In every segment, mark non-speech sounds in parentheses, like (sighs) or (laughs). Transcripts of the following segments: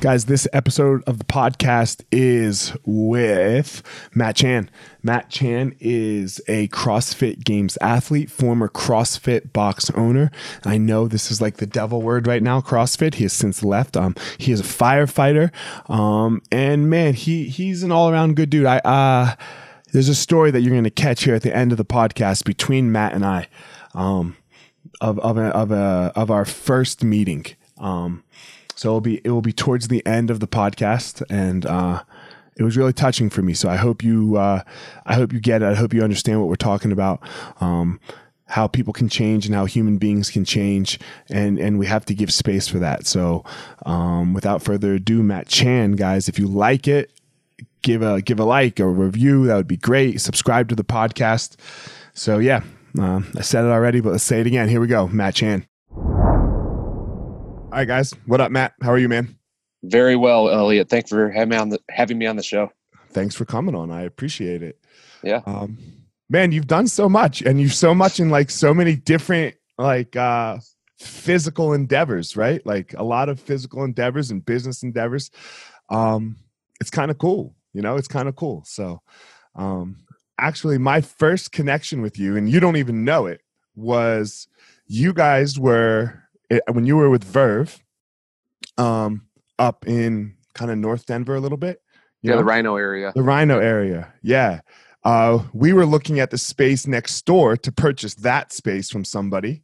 Guys, this episode of the podcast is with Matt Chan. Matt Chan is a CrossFit Games athlete, former CrossFit box owner. I know this is like the devil word right now, CrossFit. He has since left. Um, he is a firefighter. Um, and man, he he's an all around good dude. I uh, there's a story that you're going to catch here at the end of the podcast between Matt and I, um, of of a, of a of our first meeting. Um, so it'll be it will be towards the end of the podcast, and uh, it was really touching for me. So I hope you uh, I hope you get it. I hope you understand what we're talking about. Um, how people can change and how human beings can change, and and we have to give space for that. So, um, without further ado, Matt Chan, guys, if you like it, give a give a like or review. That would be great. Subscribe to the podcast. So yeah, uh, I said it already, but let's say it again. Here we go, Matt Chan. All right, guys. What up, Matt? How are you, man? Very well, Elliot. Thanks for having me on the having me on the show. Thanks for coming on. I appreciate it. Yeah. Um, man, you've done so much, and you've so much in like so many different like uh, physical endeavors, right? Like a lot of physical endeavors and business endeavors. Um, it's kind of cool, you know. It's kind of cool. So, um, actually, my first connection with you, and you don't even know it, was you guys were it, when you were with Verve, um, up in kind of North Denver a little bit. yeah, know? the RiNo area. The RiNo area. Yeah. Uh, we were looking at the space next door to purchase that space from somebody.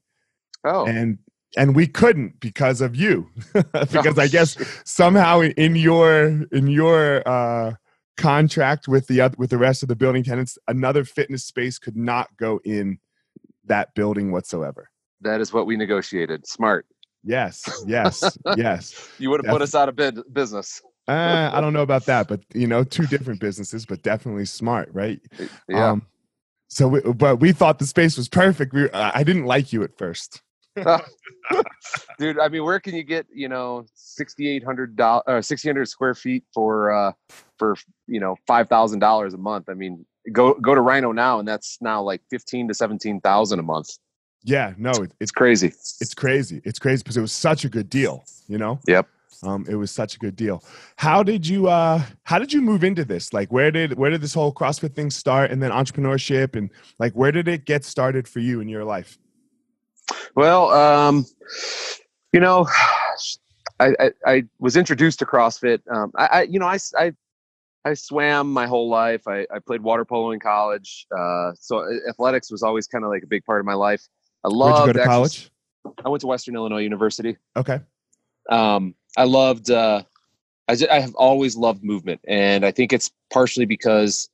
Oh. And and we couldn't because of you. (laughs) because oh, I guess somehow in your in your uh, contract with the other, with the rest of the building tenants, another fitness space could not go in that building whatsoever. That is what we negotiated. Smart. Yes, yes, (laughs) yes. You would have put us out of bid- business. uh, I don't know about that, but you know, two different businesses, but definitely smart, right? Yeah. Um, so, we, but we thought the space was perfect. We, uh, I didn't like you at first. (laughs) Dude, I mean, where can you get you know sixty eight hundred dollars or sixty hundred square feet for uh for you know five thousand dollars a month? I mean, go go to RiNo now, and that's now like fifteen to seventeen thousand a month. Yeah, no, it, it's crazy. It's crazy. It's crazy because it was such a good deal, you know? Yep. Um, it was such a good deal. How did you uh how did you move into this? Like where did where did this whole CrossFit thing start and then entrepreneurship and like where did it get started for you in your life? Well, um, you know, I, I, I was introduced to CrossFit. Um, I, I, you know, I, I, I swam my whole life. I, I played water polo in college. Uh, so athletics was always kind of like a big part of my life. I loved. Where'd you go to college? I went to Western Illinois University. Okay. Um, I loved. Uh, I, just, I have always loved movement, and I think it's partially because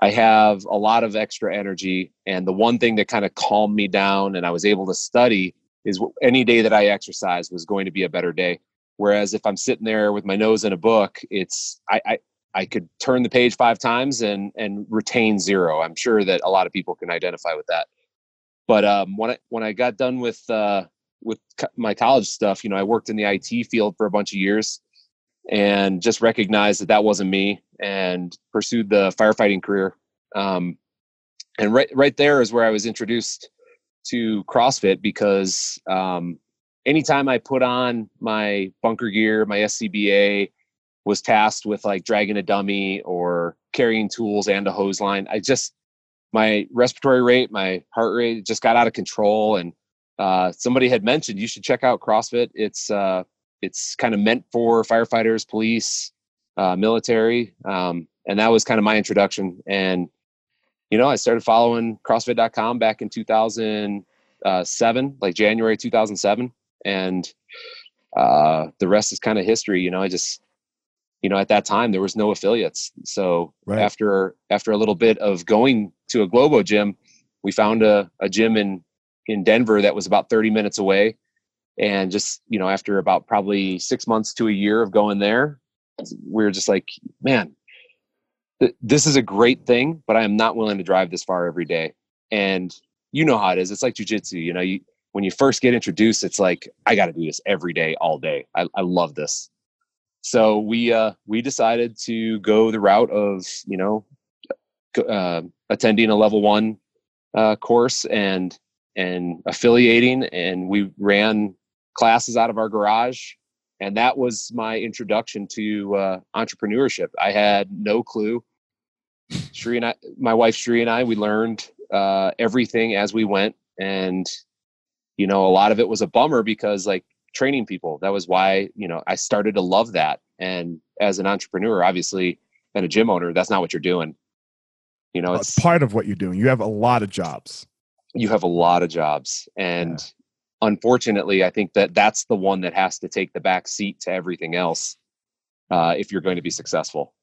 I have a lot of extra energy. And the one thing that kind of calmed me down, and I was able to study, is any day that I exercise was going to be a better day. Whereas if I'm sitting there with my nose in a book, it's I, I I could turn the page five times and and retain zero. I'm sure that a lot of people can identify with that. But um, when I when I got done with uh, with my college stuff, you know, I worked in the IT field for a bunch of years, and just recognized that that wasn't me, and pursued the firefighting career. Um, and right right there is where I was introduced to CrossFit because um, anytime I put on my bunker gear, my SCBA, was tasked with like dragging a dummy or carrying tools and a hose line, I just my respiratory rate, my heart rate just got out of control. And uh, somebody had mentioned you should check out CrossFit. It's uh, it's kind of meant for firefighters, police, uh, military, um, and that was kind of my introduction. And you know, I started following CrossFit.com back in 2007, uh, like January 2007, and uh, the rest is kind of history. You know, I just you know at that time there was no affiliates. So right. after after a little bit of going to a globo gym we found a, a gym in in denver that was about 30 minutes away. And just you know after about probably six months to a year of going there we were just like man th- this is a great thing but i am not willing to drive this far every day. And you know how it is. It's like jujitsu you know you when you first get introduced it's like i got to do this every day all day. I, I love this so we uh, we decided to go the route of you know uh, attending a level one uh, course and and affiliating, and we ran classes out of our garage, and that was my introduction to uh, entrepreneurship. I had no clue. Shri and I, my wife Shri and I, we learned uh, everything as we went, and you know a lot of it was a bummer because like training people. That was why, you know, I started to love that. And as an entrepreneur, obviously, and a gym owner, that's not what you're doing. You know, it's, it's part of what you're doing. You have a lot of jobs. You have a lot of jobs. And yeah. unfortunately, I think that that's the one that has to take the back seat to everything else uh, if you're going to be successful.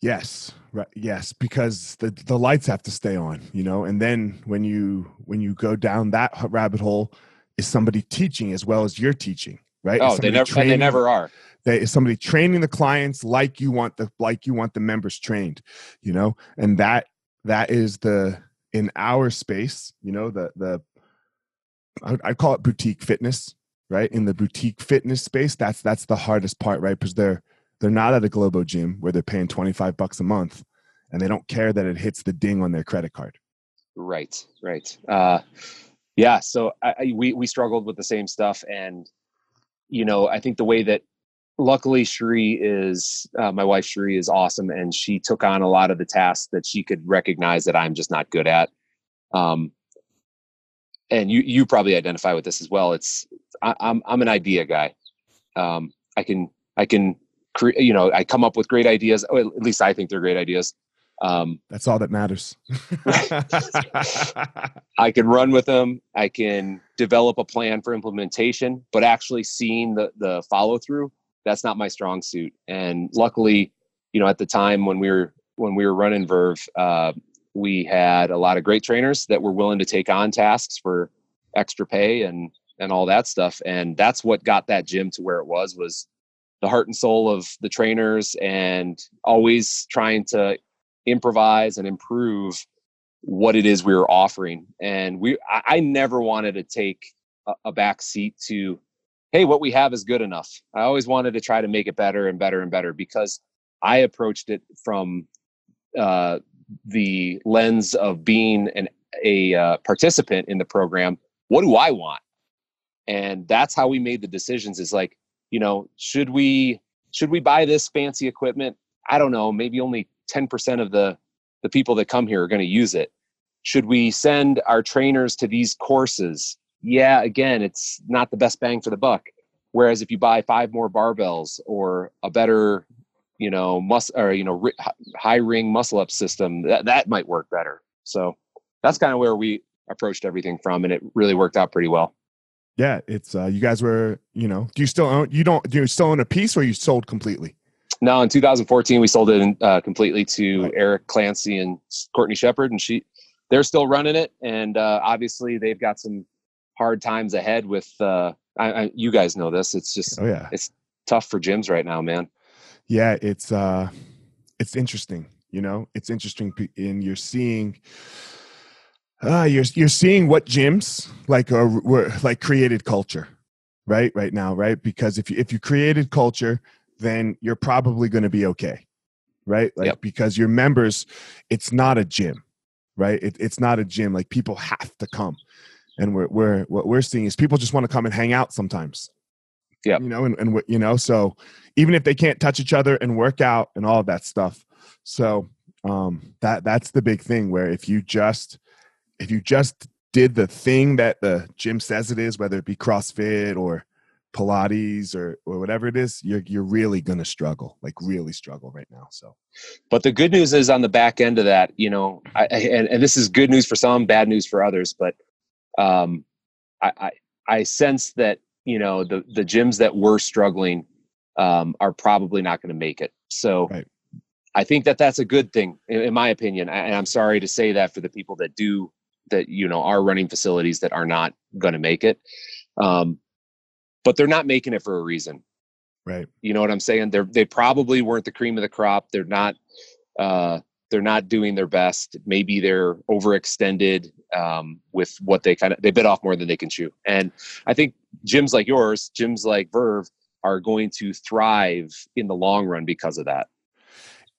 Yes, right. Yes, because the the lights have to stay on, you know. And then when you when you go down that rabbit hole, is somebody teaching as well as you're teaching, right? Oh, they never training, they never are. They, is somebody training the clients like you want the like you want the members trained, you know, and that that is the in our space, you know, the the I call it boutique fitness, right? In the boutique fitness space, that's that's the hardest part, right? Because they're they're not at a Globo gym where they're paying twenty five bucks a month, and they don't care that it hits the ding on their credit card. Right, right. Uh, yeah so I, we we struggled with the same stuff and you know i think the way that luckily Shri is uh, my wife Shri is awesome and she took on a lot of the tasks that she could recognize that i'm just not good at um and you you probably identify with this as well it's I, am I'm, I'm an idea guy um i can i can create you know i come up with great ideas at least i think they're great ideas um, That's all that matters. (laughs) I can run with them. I can develop a plan for implementation, but actually seeing the the follow through, that's not my strong suit. And luckily, you know, at the time when we were when we were running Verve, uh, we had a lot of great trainers that were willing to take on tasks for extra pay and and all that stuff. And that's what got that gym to where it was was the heart and soul of the trainers and always trying to improvise and improve what it is we were offering. And we, I, I never wanted to take a, a back seat to, hey, what we have is good enough. I always wanted to try to make it better and better and better because I approached it from uh, the lens of being an, a uh, participant in the program. What do I want? And that's how we made the decisions. Is like, you know, should we should we buy this fancy equipment? I don't know. Maybe only ten percent of the the people that come here are going to use it. Should we send our trainers to these courses? Yeah, again, it's not the best bang for the buck. Whereas if you buy five more barbells or a better, you know, mus or you know, high ring muscle up system, that that might work better. So that's kind of where we approached everything from, and it really worked out pretty well. Yeah, it's uh, you guys were, you know, do you still own? You don't? Do you still own a piece, or you sold completely? No, in 2014 we sold it in, uh, completely to right. Eric Clancy and Courtney Shepard, and she they're still running it, and uh, obviously they've got some hard times ahead with. Uh, I, I, you guys know this. It's just oh yeah, it's tough for gyms right now, man. Yeah, it's uh, it's interesting. You know, it's interesting, and you're seeing. Uh, you're you're seeing what gyms like are were like created culture, right? Right now, right? Because if you if you created culture, then you're probably going to be okay, right? Like yep. because your members, it's not a gym, right? It, it's not a gym. Like people have to come, and we're we're what we're seeing is people just want to come and hang out sometimes. Yeah, you know, and and you know, so even if they can't touch each other and work out and all of that stuff, so um, that that's the big thing. Where if you just if you just did the thing that the gym says it is, whether it be CrossFit or Pilates or or whatever it is, you're you're really gonna struggle, like really struggle right now. So, but the good news is on the back end of that, you know, I, and, and this is good news for some, bad news for others. But um, I, I I sense that you know the the gyms that were struggling um, are probably not going to make it. So. Right. I think that that's a good thing, in, in my opinion. And I'm sorry to say that for the people that do that, you know, are running facilities that are not going to make it. Um, but they're not making it for a reason. Right. You know what I'm saying? They're they probably weren't the cream of the crop. They're not uh they're not doing their best. Maybe they're overextended um, with what they kind of they bit off more than they can chew. And I think gyms like yours, gyms like Verve, are going to thrive in the long run because of that.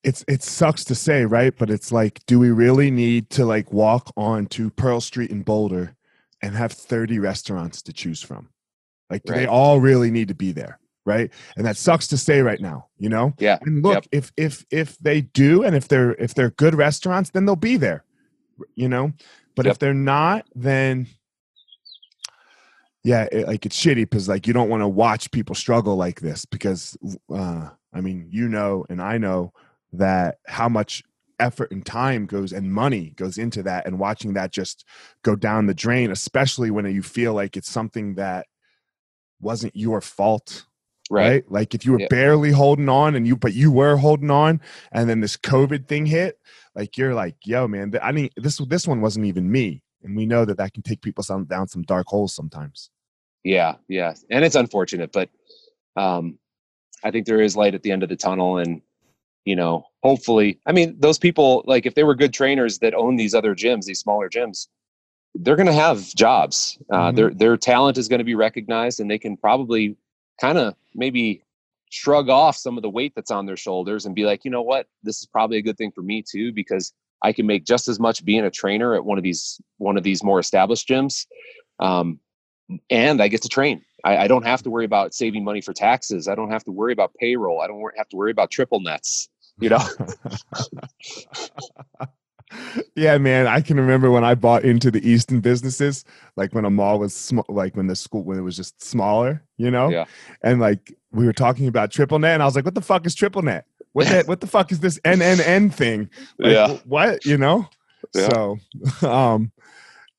It's it sucks to say, right? But it's like, do we really need to like walk on to Pearl Street in Boulder and have 30 restaurants to choose from? Like, right. they all really need to be there? Right. And that sucks to say right now, you know? Yeah. And look, yep. if if if they do and if they're if they're good restaurants, then they'll be there. You know? But yep. if they're not, then yeah, it, like it's shitty because like you don't want to watch people struggle like this because uh I mean, you know and I know that how much effort and time goes and money goes into that and watching that just go down the drain especially when you feel like it's something that wasn't your fault right, right? like if you were yeah. barely holding on and you but you were holding on and then this covid thing hit like you're like yo man i mean this this one wasn't even me and we know that that can take people some, down some dark holes sometimes yeah yeah and it's unfortunate but um i think there is light at the end of the tunnel and you know hopefully i mean those people like if they were good trainers that own these other gyms these smaller gyms they're going to have jobs. Uh, mm-hmm. Their their talent is going to be recognized, and they can probably kind of maybe shrug off some of the weight that's on their shoulders and be like, you know what, this is probably a good thing for me too because I can make just as much being a trainer at one of these one of these more established gyms, um, and I get to train. I, I don't have to worry about saving money for taxes. I don't have to worry about payroll. I don't have to worry about triple nets. You know. (laughs) yeah, man. I can remember when I bought into the Easton businesses, like when a mall was small, like when the school when it was just smaller, you know. Yeah. And like we were talking about triple net, and I was like, "What the fuck is triple net? What that? (laughs) What the fuck is this NNN thing? Like, yeah. What you know? Yeah. So, (laughs) um,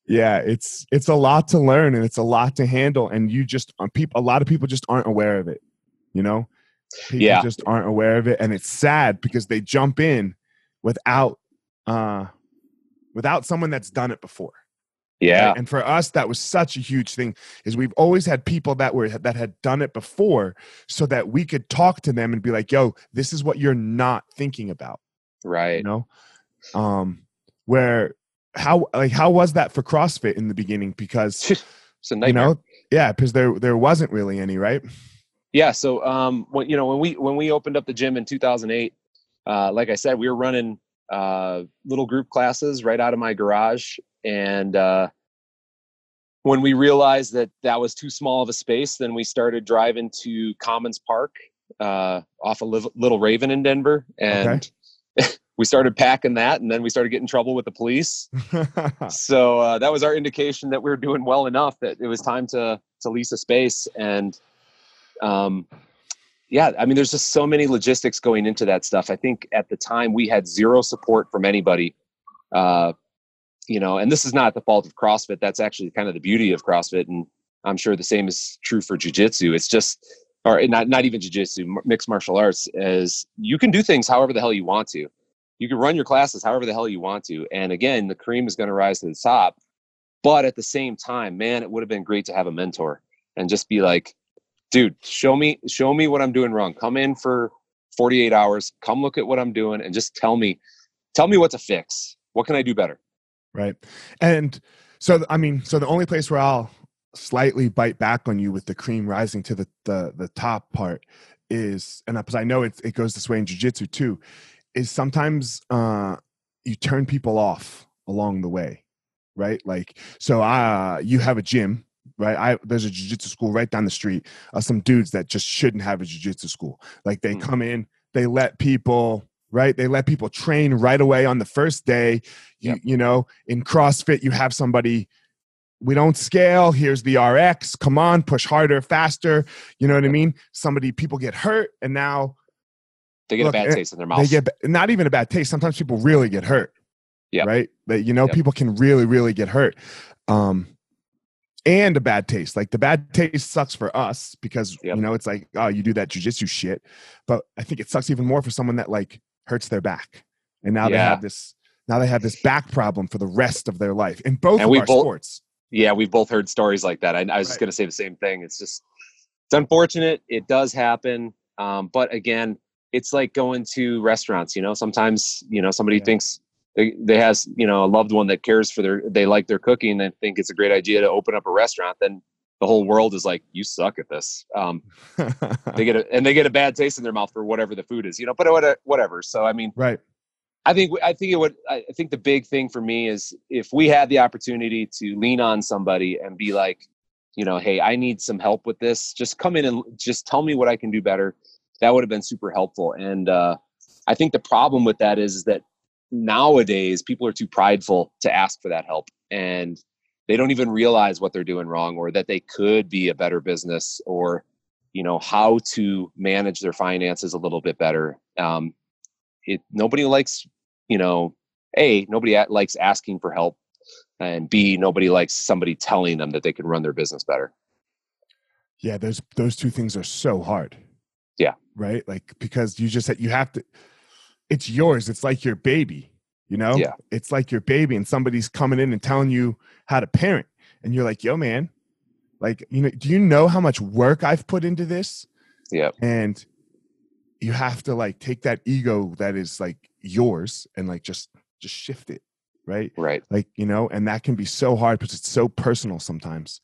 yeah, it's it's a lot to learn and it's a lot to handle, and you just um, people. A lot of people just aren't aware of it. You know, people yeah. just aren't aware of it, and it's sad because they jump in without uh, without someone that's done it before. Yeah. Right? And for us, that was such a huge thing is we've always had people that were that had done it before so that we could talk to them and be like, yo, this is what you're not thinking about. Right. You know? Um, where how like how was that for CrossFit in the beginning? Because it's a nightmare. You know, yeah, because there there wasn't really any, right? Yeah. So um when you know when we when we opened up the gym in 2008, uh, like I said, we were running uh, little group classes right out of my garage, and uh, when we realized that that was too small of a space, then we started driving to Commons Park uh, off of Little Raven in Denver, and okay. (laughs) we started packing that, and then we started getting trouble with the police. (laughs) so uh, that was our indication that we were doing well enough that it was time to to lease a space. And um, yeah, I mean, there's just so many logistics going into that stuff. I think at the time we had zero support from anybody. Uh, you know, and this is not the fault of CrossFit. That's actually kind of the beauty of CrossFit, and I'm sure the same is true for Jiu-Jitsu. It's just, or not not even Jiu-Jitsu, mixed martial arts. Is you can do things however the hell you want to. You can run your classes however the hell you want to, and again, the cream is going to rise to the top. But at the same time, man, it would have been great to have a mentor and just be like, dude, show me show me what I'm doing wrong. Come in for 48 hours. Come look at what I'm doing and just tell me tell me what to fix. What can I do better? right and so i mean so the only place where i'll slightly bite back on you with the cream rising to the the, the top part is and because i know it, it goes this way in jiu-jitsu too is sometimes uh you turn people off along the way right like so uh you have a gym right i there's a jiu-jitsu school right down the street uh, some dudes that just shouldn't have a jiu-jitsu school like they mm. come in they let people right? They let people train right away on the first day. You, yep. you know, in CrossFit, you have somebody, we don't scale. Here's the RX. Come on, push harder, faster. You know what I mean? Somebody, people get hurt, and now they get look, a bad eh, taste in their mouth. They get not even a bad taste. Sometimes people really get hurt. Yeah. Right. That you know, yep. people can really, really get hurt. Um, and a bad taste. Like the bad taste sucks for us because yep. you know it's like, oh, you do that jujitsu shit. But I think it sucks even more for someone that like hurts their back, and now yeah. they have this now they have this back problem for the rest of their life in both and of our both, sports. Yeah, we've both heard stories like that. I, I was right. just going to say the same thing. It's just it's unfortunate. It does happen, um, but again, it's like going to restaurants. You know, sometimes you know somebody yeah. thinks they, they has you know a loved one that cares for their they like their cooking and think it's a great idea to open up a restaurant. Then the whole world is like, you suck at this. Um, (laughs) they get a, and they get a bad taste in their mouth for whatever the food is, you know, but whatever. So, I mean, right. I think, I think it would, I think the big thing for me is if we had the opportunity to lean on somebody and be like, you know, Hey, I need some help with this. Just come in and just tell me what I can do better. That would have been super helpful. And, uh, I think the problem with that is, is that nowadays people are too prideful to ask for that help. And they don't even realize what they're doing wrong or that they could be a better business or you know how to manage their finances a little bit better. Um, it nobody likes you know a nobody likes asking for help and b nobody likes somebody telling them that they can run their business better. Yeah those those two things are so hard. Yeah. Right? Like because you just said you have to it's yours it's like your baby you know? Yeah. It's like your baby and somebody's coming in and telling you how to parent and you're like yo man like you know do you know how much work i've put into this? Yeah and you have to like take that ego that is like yours and like just just shift it right? Right. Like you know and that can be so hard because it's so personal sometimes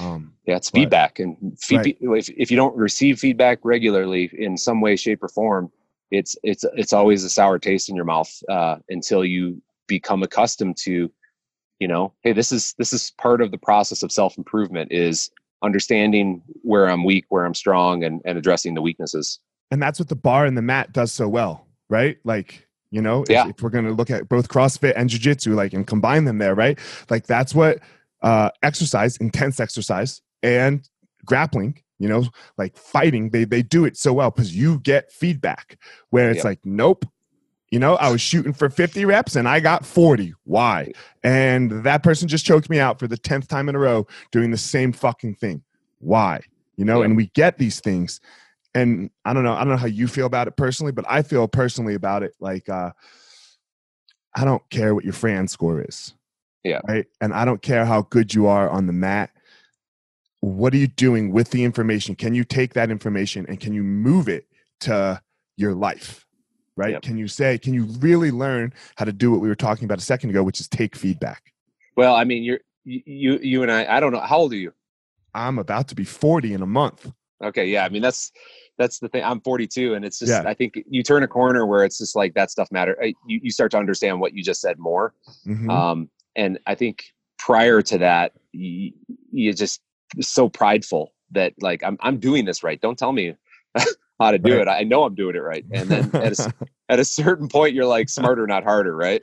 um yeah it's but, feedback and feed, right. if, if you don't receive feedback regularly in some way shape or form it's it's it's always a sour taste in your mouth uh, until you become accustomed to you know hey this is this is part of the process of self improvement is understanding where i'm weak where i'm strong and, and addressing the weaknesses. And that's what the bar and the mat does so well right? Like you know yeah. if, if we're going to look at both crossfit and jiu-jitsu like and combine them there right? Like that's what uh exercise intense exercise and grappling you know like fighting they they do it so well because you get feedback where it's yep. like nope you know i was shooting for 50 reps and i got 40 why? And that person just choked me out for the 10th time in a row doing the same fucking thing why? You know yep. and we get these things and i don't know i don't know how you feel about it personally but i feel personally about it like uh i don't care what your Fran score is yeah. right? And i don't care how good you are on the mat what are you doing with the information can you take that information and can you move it to your life right yep. can you say can you really learn how to do what we were talking about a second ago which is take feedback well i mean you're you you and i i don't know how old are you i'm about to be 40 in a month okay yeah i mean that's that's the thing i'm 42 and it's just yeah. i think you turn a corner where it's just like that stuff matter you, you start to understand what you just said more mm-hmm. um and i think prior to that you just so prideful that like I'm I'm doing this right. Don't tell me (laughs) how to do Right. it. I know I'm doing it right. And then at a, (laughs) at a certain point, you're like smarter, not harder, right?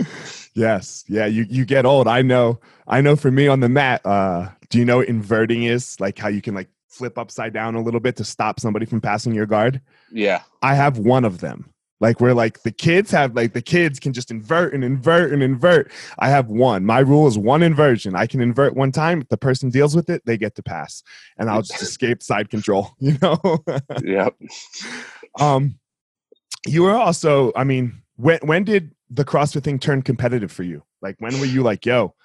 yes. Yeah. You you get old. I know. I know. For me on the mat, uh, do you know what inverting is? Like how you can like flip upside down a little bit to stop somebody from passing your guard. Yeah, I have one of them. Like where like the kids have like the kids can just invert and invert and invert. I have one. My rule is one inversion. I can invert one time. If the person deals with it, they get to pass, and I'll just (laughs) escape side control. (laughs) You know. yep. um, you were also. I mean, when when did the CrossFit thing turn competitive for you? Like when were you like, yo,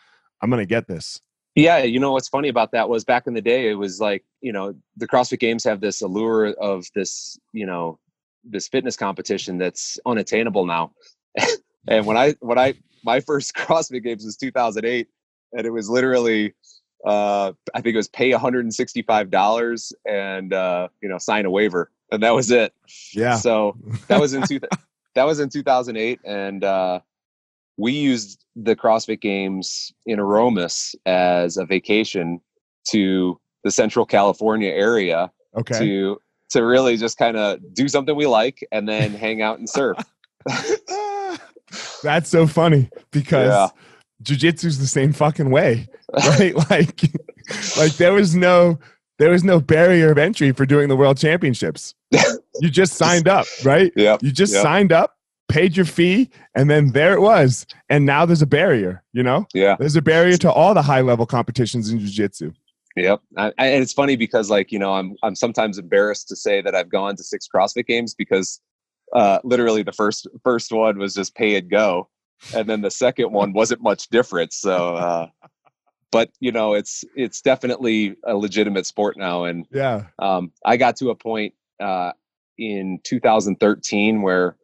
I'm gonna get this? Yeah, you know what's funny about that was back in the day, it was like you know the CrossFit Games have this allure of this you know this fitness competition that's unattainable now. (laughs) and when I when I my first (laughs) CrossFit Games was 2008, and it was literally uh, I think it was pay 165 dollars and uh, you know sign a waiver, and that was it. Yeah. So (laughs) that was in two, that was in 2008, and uh, we used the CrossFit Games in Aromas as a vacation to the Central California area Okay. to to really just kind of do something we like and then (laughs) hang out and surf. (laughs) That's so funny because Yeah. jujitsu's the same fucking way, (laughs) right? like, like there was no there was no barrier of entry for doing the world championships. You just signed up, right? Yep. You just Yep. signed up, paid your fee, and then there it was. And now there's a barrier. You know, Yeah. there's a barrier to all the high level competitions in jujitsu. Yep. I, I, and it's funny because like, you know, I'm I'm sometimes embarrassed to say that I've gone to six CrossFit games because uh literally the first first one was just pay and go. And then the second one wasn't much different. So uh but you know, it's it's definitely a legitimate sport now. And Yeah. um I got to a point uh in 2013 where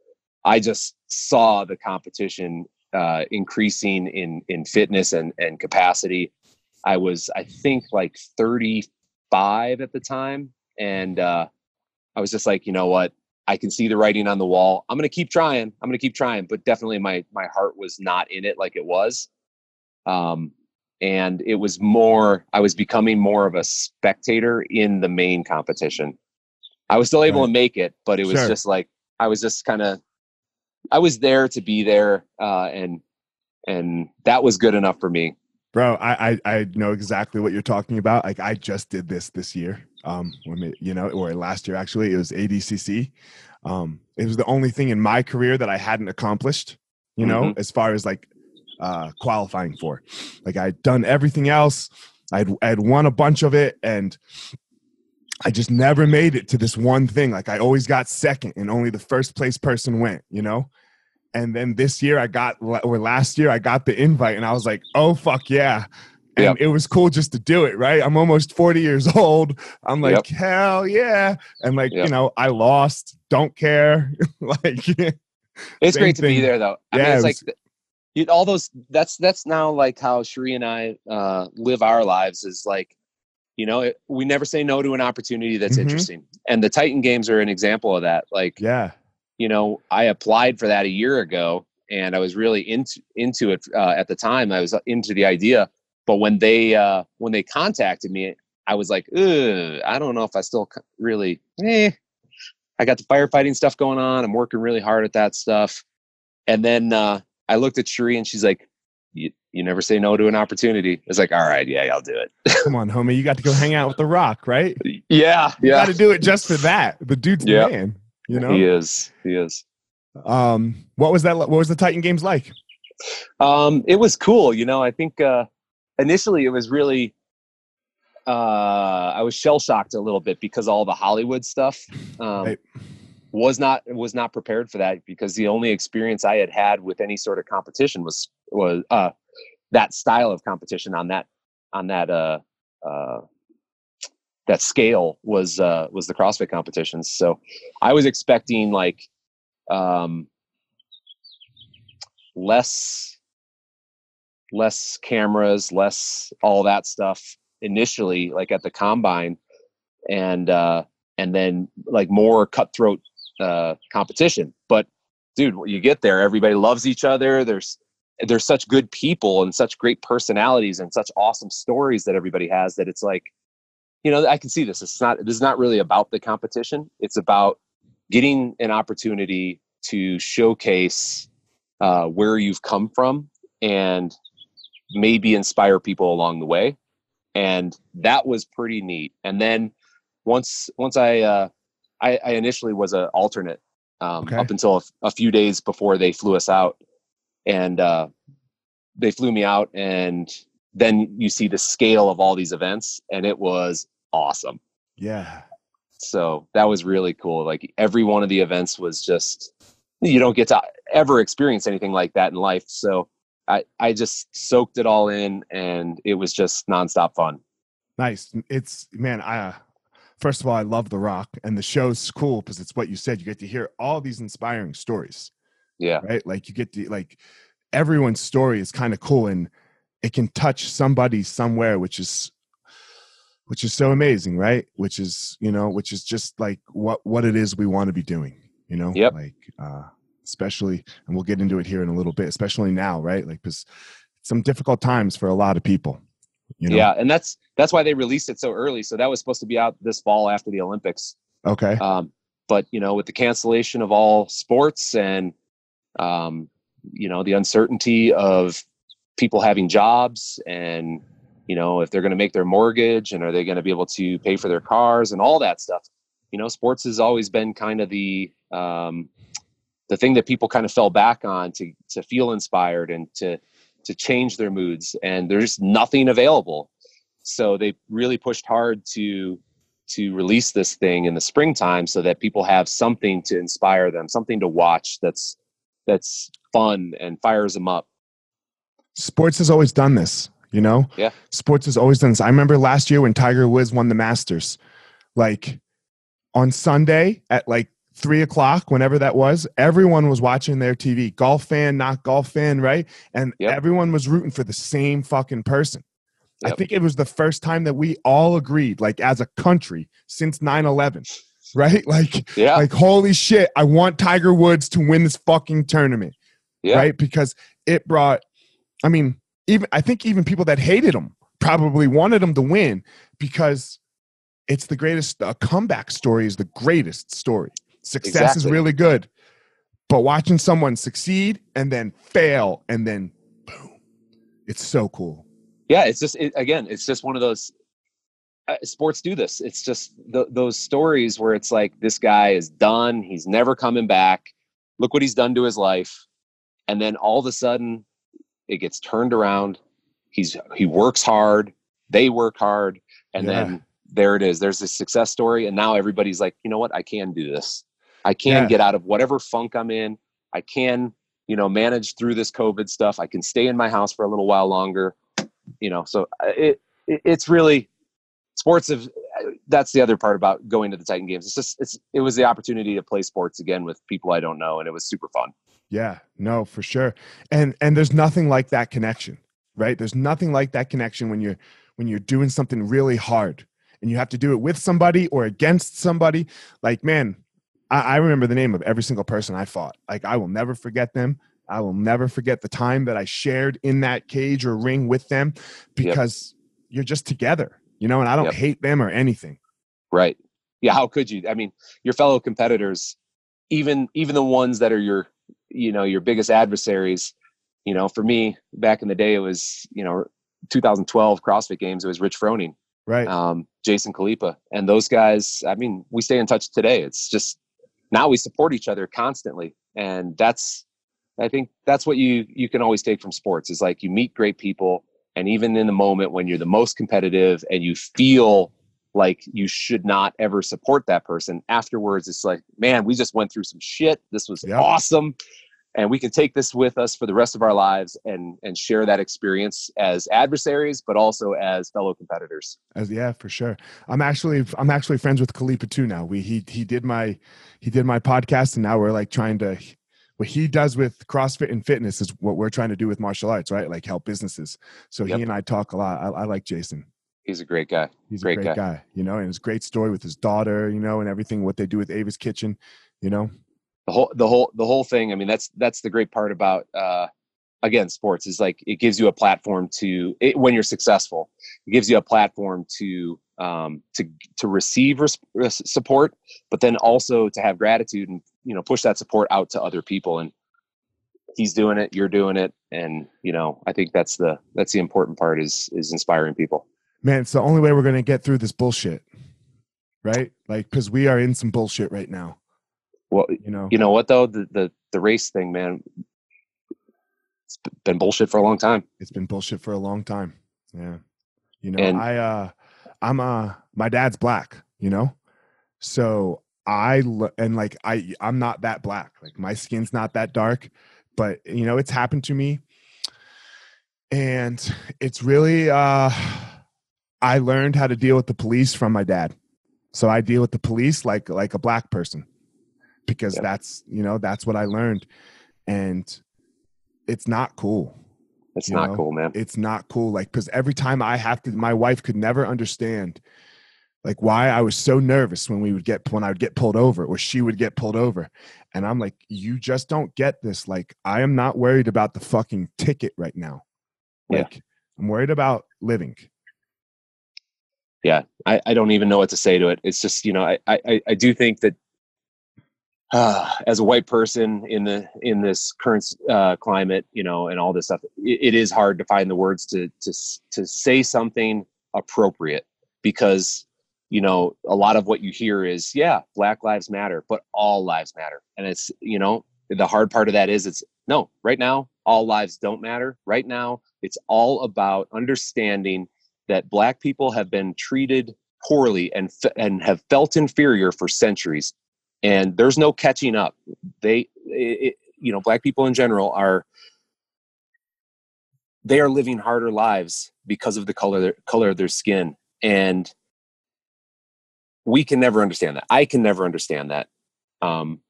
I just saw the competition uh increasing in in fitness and and capacity. I was, I think, like 35 at the time. And uh, I was just like, you know what? I can see the writing on the wall. I'm going to keep trying. I'm going to keep trying. But definitely my, my heart was not in it like it was. Um, and it was more, I was becoming more of a spectator in the main competition. I was still able Right. to make it, but it was Sure. just like, I was just kind of, I was there to be there. Uh, and, and that was good enough for me. Bro, I, I I know exactly what you're talking about. Like I just did this this year. Um, when it- you know, or last year actually, it was ADCC. Um, it was the only thing in my career that I hadn't accomplished. You know, Mhm. as far as like uh, qualifying for. Like I'd done everything else. I'd I'd won a bunch of it, and I just never made it to this one thing. Like I always got second, and only the first place person went. You know. And then this year I got, or last year I got the invite, and I was like, "Oh fuck yeah!" And Yep. it was cool just to do it. Right? I'm almost 40 years (laughs) old. I'm like, Yep. hell yeah! And like, Yep. you know, I lost. Don't care. (laughs) like, It's great to be there, though. I mean, Yeah, it's it like th- you, all those. That's that's now like how Sheree and I uh, live our lives. Is like, you know, it, we never say no to an opportunity that's Mhm. interesting. And the Titan Games are an example of that. Like, yeah, you know, I applied for that a year ago, and I was really into into it uh, at the time. I was into the idea, but when they uh, when they contacted me, I was like, I don't know if I still really. Eh. I got the firefighting stuff going on. I'm working really hard at that stuff, and then uh, I looked at Cherie, and she's like, "You you never say no to an opportunity." It's like, all right, yeah, I'll do it. (laughs) come on, homie, you got to go hang out with the Rock, right? Yeah, You got to do it just for that. The dude's Yeah. the man. You know. He is. He is. Um, what was that? What was the Titan games like? Um, it was cool. You know, I think uh, initially it was really. Uh, I was shell shocked a little bit because all the Hollywood stuff um, Right. was not was not prepared for that because the only experience I had had with any sort of competition was was uh, that style of competition on that on that uh, uh, that scale was uh, was the CrossFit competitions. So I was expecting like um, less less cameras, less all that stuff initially, like at the combine, and uh, and then like more cutthroat uh, competition. But dude, you get there, everybody loves each other. There's there's such good people and such great personalities and such awesome stories that everybody has that it's like you know i can see this. It's not this is not really about the competition. It's about getting an opportunity to showcase uh, where you've come from and maybe inspire people along the way. And that was pretty neat. And then once once i uh, I, I initially was an alternate um, Okay. up until a, a few days before they flew us out, and uh, they flew me out, and then you see the scale of all these events, and it was awesome. Yeah. So that was really cool. Like every one of the events was just you don't get to ever experience anything like that in life. So I I just soaked it all in, and it was just nonstop fun. Nice. It's man, I uh, first of all, I love The Rock and the show's cool because it's what you said. You get to hear all these inspiring stories, Yeah, right? Like you get to like everyone's story is kind of cool and it can touch somebody somewhere, which is which is so amazing, right? Which is, you know, which is just like what what it is we want to be doing, you know? Yep. Like uh especially and we'll get into it here in a little bit, especially now, right? Like cuz some difficult times for a lot of people. You know? yeah, and that's that's why they released it so early. So that was supposed to be out this fall after the Olympics. Okay. Um, but you know, with the cancellation of all sports and um, you know the uncertainty of people having jobs and you know if they're going to make their mortgage and are they going to be able to pay for their cars and all that stuff. You know, sports has always been kind of the um, the thing that people kind of fell back on to to feel inspired and to to change their moods and there's nothing available. So they really pushed hard to to release this thing in the springtime so that people have something to inspire them something to watch that's that's fun and fires them up. Sports has always done this you know? Yeah. sports has always done this. I remember last year when tiger woods won the masters. Like on sunday at like three o'clock whenever that was everyone was watching their tv golf fan not golf fan right? And Yep. everyone was rooting for the same fucking person. I think it was the first time that we all agreed like as a country since 9-11 right? (laughs) Like yeah. like holy shit i want tiger woods to win this fucking tournament yeah. right? Because it brought, I mean, even I think even people that hated him probably wanted him to win because it's the greatest. A comeback story is the greatest story. Success is really good, but watching someone succeed and then fail and then boom, it's so cool. yeah it's just it, again it's just one of those uh, sports do this it's just th- those stories where it's like this guy is done he's never coming back look what he's done to his life and then all of a sudden it gets turned around. He's he works hard. They work hard. And Yeah. then there it is. There's this success story. And now everybody's like you know what? I can do this. I can Yeah. get out of whatever funk i'm in. I can you know manage through this covid stuff. I can stay in my house for a little while longer. You know so uh, it, it it's really sports have that's the other part about going to the titan games. It's just it's it was the opportunity to play sports again with people i don't know and it was super fun Yeah, no, for sure. And and there's nothing like that connection, right? There's nothing like that connection when you're when you're doing something really hard and you have to do it with somebody or against somebody. Like, man, I, I remember the name of every single person I fought. Like, I will never forget them. I will never forget the time that I shared in that cage or ring with them because you're just together, you know, and I don't Yep. hate them or anything. right yeah how could you i mean your fellow competitors even even the ones that are your you know your biggest adversaries. You know for me back in the day it was you know 2012 crossfit games it was rich froning Right. um, jason Khalipa. And those guys i mean we stay in touch today. It's just now we support each other constantly. And that's i think that's what you you can always take from sports is like you meet great people. And even in the moment when you're the most competitive and you feel like you should not ever support that person afterwards it's like man we just went through some shit. This was Yep. awesome and we can take this with us for the rest of our lives and and share that experience as adversaries but also as fellow competitors As yeah, for sure. I'm actually I'm actually friends with Khalipa too now. We he he did my he did my podcast and now we're like trying to what he does with CrossFit and fitness is what we're trying to do with martial arts, right? Like help businesses. So Yep. he and I talk a lot. I, I like Jason. he's a great guy He's Great a great guy. guy. you know, and his great story with his daughter, you know, and everything what they do with Ava's Kitchen, you know. The whole the whole the whole thing i mean that's that's the great part about uh again sports is like it gives you a platform to it, when you're successful it gives you a platform to um, to to receive res- support but then also to have gratitude and you know push that support out to other people and he's doing it you're doing it and you know i think that's the that's the important part is is inspiring people. Man it's the only way we're going to get through this bullshit right? Like because we are in some bullshit right now well you know? you know what though? The the, the race thing man it's been bullshit for a long time. It's been bullshit for a long time. Yeah. You know And- i uh i'm uh my dad's black you know? So i and like i i'm not that black. Like my skin's not that dark but you know it's happened to me. And it's really uh i learned how to deal with the police from my dad. So i deal with the police like like a black person because Yep. that's you know that's what i learned. And it's not cool it's not know, cool man. It's not cool like because every time i have to my wife could never understand like why i was so nervous when we would get when i would get pulled over or she would get pulled over. And i'm like you just don't get this. Like i am not worried about the fucking ticket right now. Yeah. like i'm worried about living. Yeah I, I don't even know what to say to it. It's just you know i i, I do think that uh, as a white person in the in this current uh, climate you know and all this stuff it, it is hard to find the words to to to say something appropriate because you know a lot of what you hear is yeah black lives matter but all lives matter. And it's you know the hard part of that is it's no right now all lives don't matter. Right now it's all about understanding that black people have been treated poorly and and have felt inferior for centuries and there's no catching up. They it, you know black people in general are they are living harder lives because of the color color of their skin and we can never understand that. I can never understand that. Um,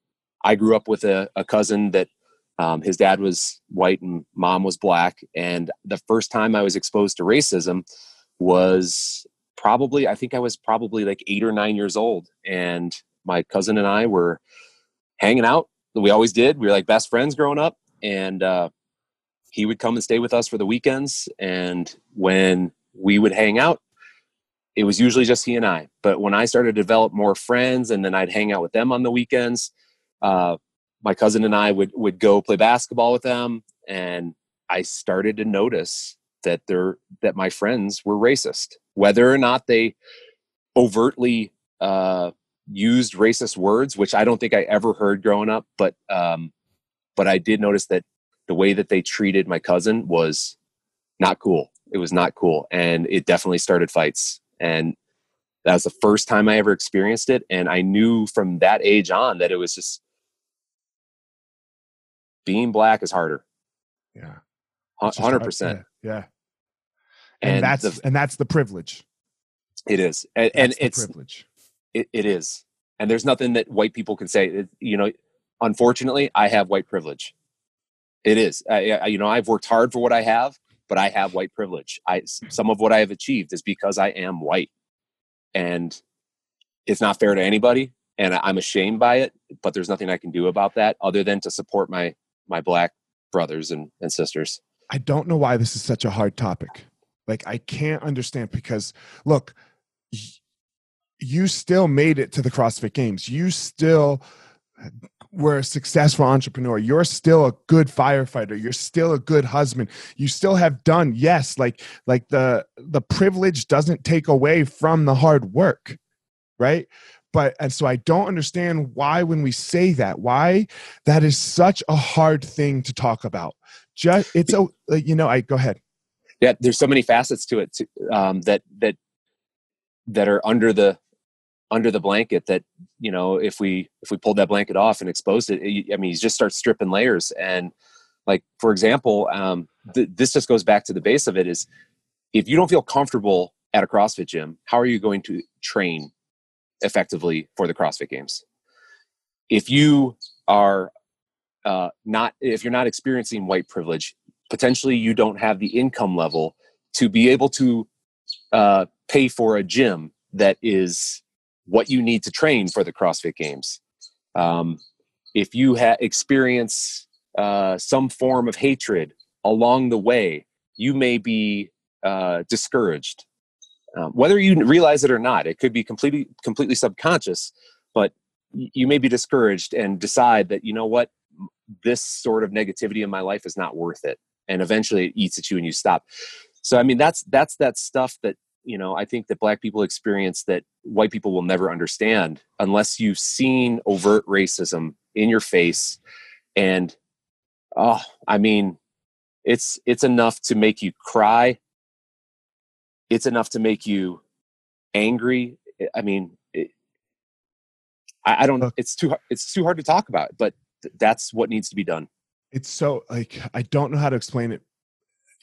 i grew up with a, a cousin that um, his dad was white and mom was black and the first time i was exposed to racism was probably i think i was probably like eight or nine years old and my cousin and i were hanging out we always did. We were like best friends growing up and uh, he would come and stay with us for the weekends and when we would hang out it was usually just he and i. But when i started to develop more friends and then i'd hang out with them on the weekends uh, my cousin and i would would go play basketball with them and i started to notice that they're that my friends were racist. Whether or not they overtly uh, used racist words which i don't think i ever heard growing up but um, but i did notice that the way that they treated my cousin was not cool. It was not cool and it definitely started fights and that was the first time i ever experienced it and i knew from that age on that it was just being black is harder. Yeah. Hu- It's just hard- 100% yeah, yeah. and, and that's the- and that's the privilege. It is and, and it's privilege it, it is. And there's nothing that white people can say. It- you know unfortunately i have white privilege. It is. I, I, you know i've worked hard for what i have but i have white privilege. I some of what i have achieved is because i am white. And it's not fair to anybody and i'm ashamed by it but there's nothing i can do about that other than to support my my black brothers and, and sisters. I don't know why this is such a hard topic. Like I can't understand because look, you still made it to the CrossFit Games. You still were a successful entrepreneur. You're still a good firefighter. You're still a good husband. You still have done yes, like like the the privilege doesn't take away from the hard work, right? But and so I don't understand why when we say that, why that is such a hard thing to talk about just it's a you know i go ahead yeah there's so many facets to it um, that that that are under the under the blanket that you know if we if we pulled that blanket off and exposed it, it i mean you just start stripping layers. And like for example um, th- this just goes back to the base of it is if you don't feel comfortable at a crossfit gym how are you going to train effectively for the crossfit games? If you are uh, not if you're not experiencing white privilege potentially you don't have the income level to be able to uh, pay for a gym that is what you need to train for the CrossFit Games. Um, if you ha- experience uh, some form of hatred along the way you may be uh, discouraged. Um, whether you realize it or not it could be completely completely subconscious but you may be discouraged and decide that you know what? This sort of negativity in my life is not worth it and eventually it eats at you and you stop. So i mean that's that's that stuff that you know i think that black people experience that white people will never understand unless you've seen overt racism in your face. And oh i mean it's it's enough to make you cry. It's enough to make you angry. I mean it, I, I, don't it's too it's too hard to talk about but th- that's what needs to be done. It's so like i don't know how to explain it.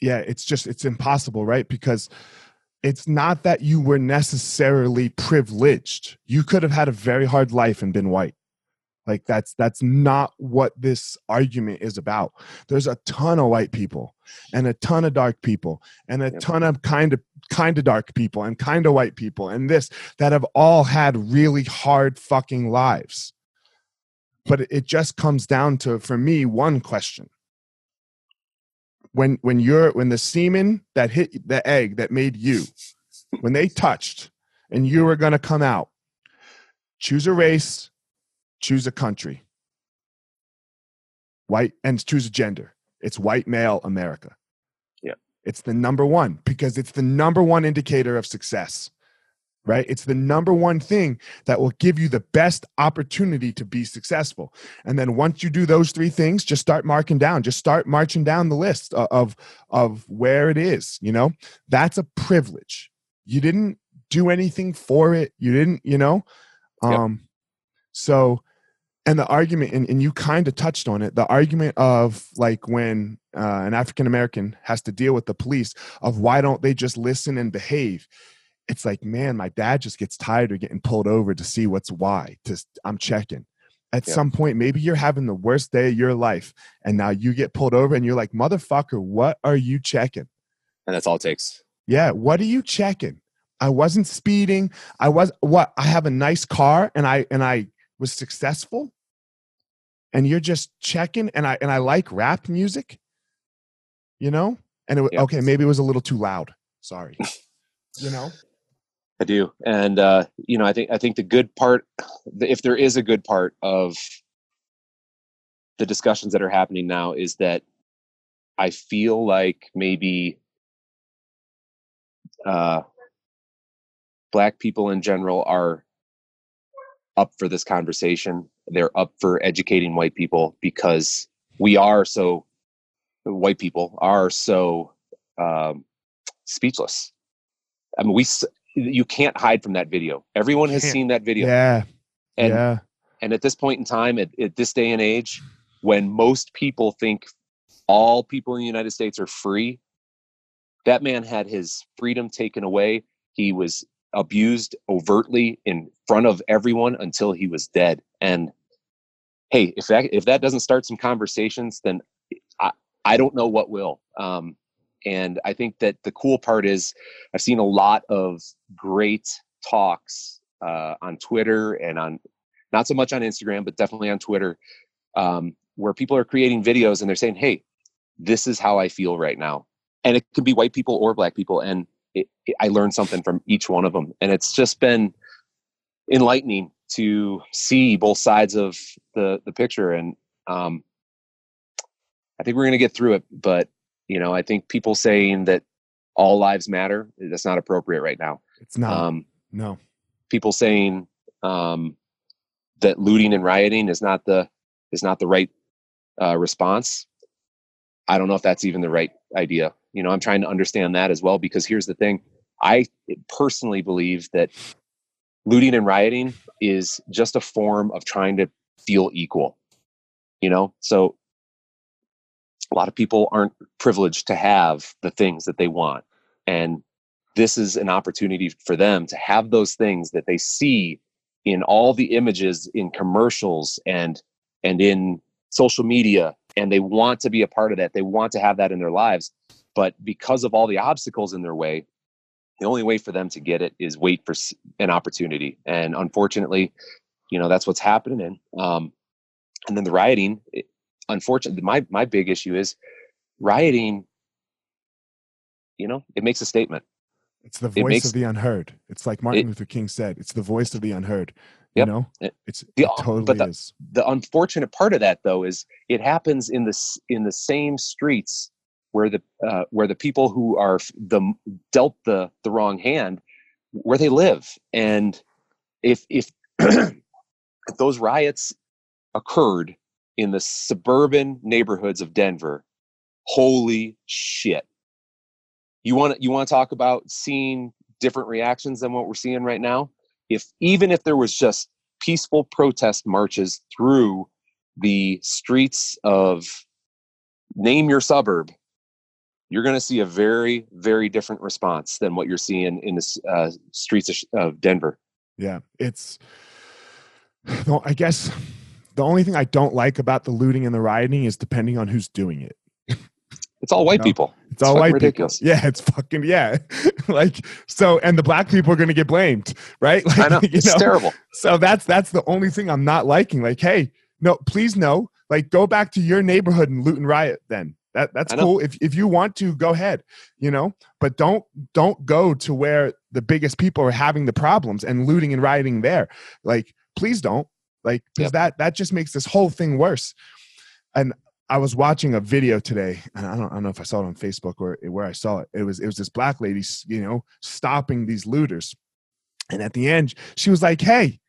Yeah it's just it's impossible right? Because it's not that you were necessarily privileged. You could have had a very hard life and been white. Like that's that's not what this argument is about. There's a ton of white people and a ton of dark people and a ton of kind of kind of dark people and kind of white people and this that have all had really hard fucking lives. But it just comes down to for me one question when when you're when the semen that hit the egg that made you when they touched and you were going to come out choose a race choose a country. White and choose a gender. It's white male america. Yeah. It's the number one because it's the number one indicator of success right? It's the number one thing that will give you the best opportunity to be successful. And then once you do those three things just start marking down just start marching down the list of of where it is you know? That's a privilege. You didn't do anything for it. You didn't you know? Um yep. so and the argument and, and you kind of touched on it the argument of like when uh, an african american has to deal with the police of why don't they just listen and behave it's like man my dad just gets tired of getting pulled over to see what's why to i'm checking. At some point maybe you're having the worst day of your life and now you get pulled over and you're like motherfucker what are you checking? And that's all it takes. Yeah what are you checking? I wasn't speeding. I was what i have a nice car and i and i was successful? And you're just checking and i and i like rap music? You know? And it, okay maybe it was a little too loud. Sorry. (laughs) You know i do and uh you know i think i think the good part if there is a good part of the discussions that are happening now is that i feel like maybe uh black people in general are up for this conversation. They're up for educating white people because we are so white people are so um, speechless. I mean, we you can't hide from that video. Everyone has seen that video. Yeah. And, yeah. And at this point in time, at, at this day and age, when most people think all people in the United States are free, that man had his freedom taken away. He was abused overtly in front of everyone until he was dead. And hey, if that if that doesn't start some conversations, then I, I don't know what will. Um, and I think that the cool part is I've seen a lot of great talks uh, on Twitter and on not so much on Instagram, but definitely on Twitter, um, where people are creating videos and they're saying, "Hey, this is how I feel right now," and it could be white people or black people, and it, it, I learned something from each one of them, and it's just been enlightening to see both sides of the the picture. And um, I think we're going to get through it. But you know, I think people saying that all lives matter that's not appropriate right now. It's not. Um, no. People saying um, that looting and rioting is not the is not the right uh, response. I don't know if that's even the right idea you know i'm trying to understand that as well because here's the thing i personally believe that looting and rioting is just a form of trying to feel equal you know so a lot of people aren't privileged to have the things that they want and this is an opportunity for them to have those things that they see in all the images in commercials and and in social media and they want to be a part of that they want to have that in their lives but because of all the obstacles in their way, the only way for them to get it is wait for an opportunity. And unfortunately, you know, that's what's happening. And, um, and then the rioting, it, unfortunately, my, my big issue is rioting, you know, it makes a statement. It's the voice makes- of the unheard. It's like Martin It- Luther King said. It's the voice of the unheard. You Yep. know, It- it's the- it totally but the- is. the unfortunate part of that though is it happens in the in the same streets where the uh, where the people who are the dealt the the wrong hand where they live and if if if (clears throat) those riots occurred in the suburban neighborhoods of Denver holy shit you want you want to talk about seeing different reactions than what we're seeing right now if even if there was just peaceful protest marches through the streets of name your suburb you're going to see a very very different response than what you're seeing in the uh, streets of denver Yeah, it's. (sighs) No, I guess the only thing I don't like about the looting and the rioting is depending on who's doing it. it's all white No. people It's all white ridiculous. people. Yeah, it's fucking yeah. (laughs) like so, and the black people are going to get blamed, right? Like, (laughs) i know it's know? terrible So that's that's the only thing I'm not liking. Like, hey, no, please no. Like, go back to your neighborhood and loot and riot. Then that that's cool. If if you want to, go ahead. You know, but don't don't go to where the biggest people are having the problems and looting and rioting there. Like, please don't. Like, because Yep. that that just makes this whole thing worse. And I was watching a video today, and I don't, I don't know if I saw it on Facebook or where I saw it. It was it was this black lady, you know, stopping these looters, and at the end, she was like, "Hey,"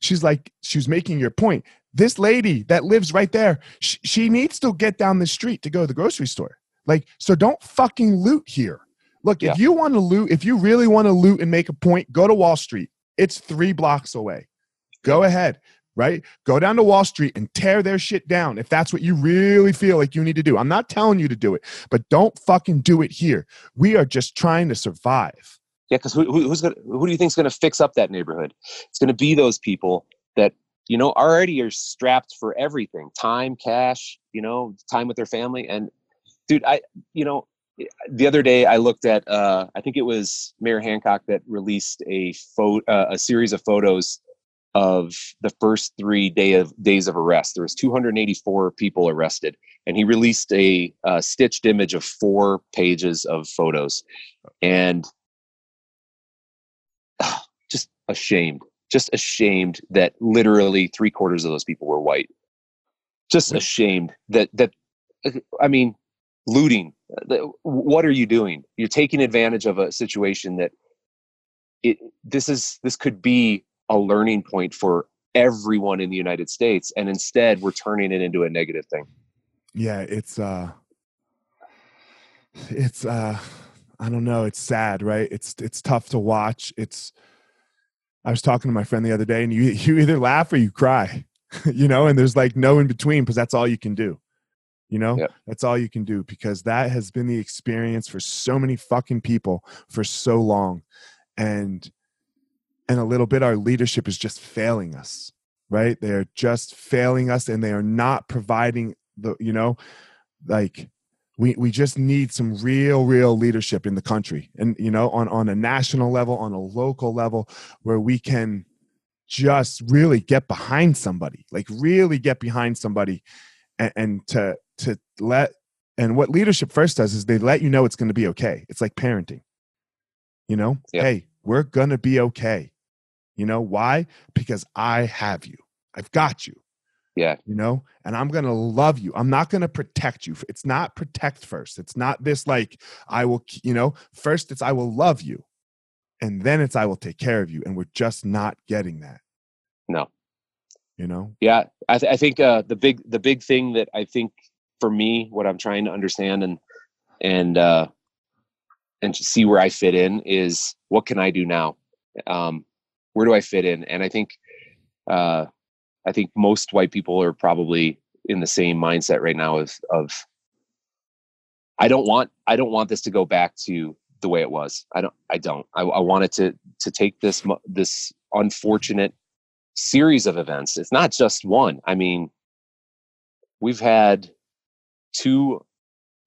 she's like, she was making your point. This lady that lives right there, she, she needs to get down the street to go to the grocery store. Like, so don't fucking loot here. Look, Yeah. if you want to loot, if you really want to loot and make a point, go to Wall Street. It's three blocks away. Go ahead, right? Go down to Wall Street and tear their shit down if that's what you really feel like you need to do. I'm not telling you to do it, but don't fucking do it here. We are just trying to survive. Yeah, because who, who, who's gonna, who do you think's going to fix up that neighborhood? It's going to be those people that you know already are strapped for everything: time, cash, you know, time with their family. And dude, I, you know, the other day I looked at, uh, I think it was Mayor Hancock that released a photo, uh, a series of photos of the first three day of days of arrest. There was 284 people arrested, and he released a uh, stitched image of four pages of photos, and (sighs) just ashamed just ashamed that literally three quarters of those people were white. Just ashamed that that i mean looting what are you doing? You're taking advantage of a situation that it this is this could be a learning point for everyone in the united states and instead we're turning it into a negative thing. Yeah it's uh it's uh i don't know it's sad right? It's it's tough to watch. It's i was talking to my friend the other day and you (laughs) you either laugh or you cry (laughs) you know and there's like no in between because that's all you can do you know? Yep. that's all you can do because that has been the experience for so many fucking people for so long. And and a little bit our leadership is just failing us right? They're just failing us and they are not providing the you know like we we just need some real real leadership in the country and you know on on a national level on a local level where we can just really get behind somebody like really get behind somebody and, and to to let and what leadership first does is they let you know it's going to be okay. It's like parenting you know? Yep. hey we're going to be okay you know why? Because i have you. I've got you. Yeah. You know? And i'm going to love you. I'm not going to protect you. It's not protect first. It's not this like i will you know? First it's i will love you. And then it's i will take care of you. And we're just not getting that. No. You know? Yeah, I, th- I think uh, the big the big thing that I think for me, what I'm trying to understand and and uh, and to see where I fit in is what can I do now? Um, where do I fit in? And I think uh, I think most white people are probably in the same mindset right now of of I don't want I don't want this to go back to the way it was. I don't I don't. I, I want it to to take this this unfortunate series of events. It's not just one. I mean, we've had two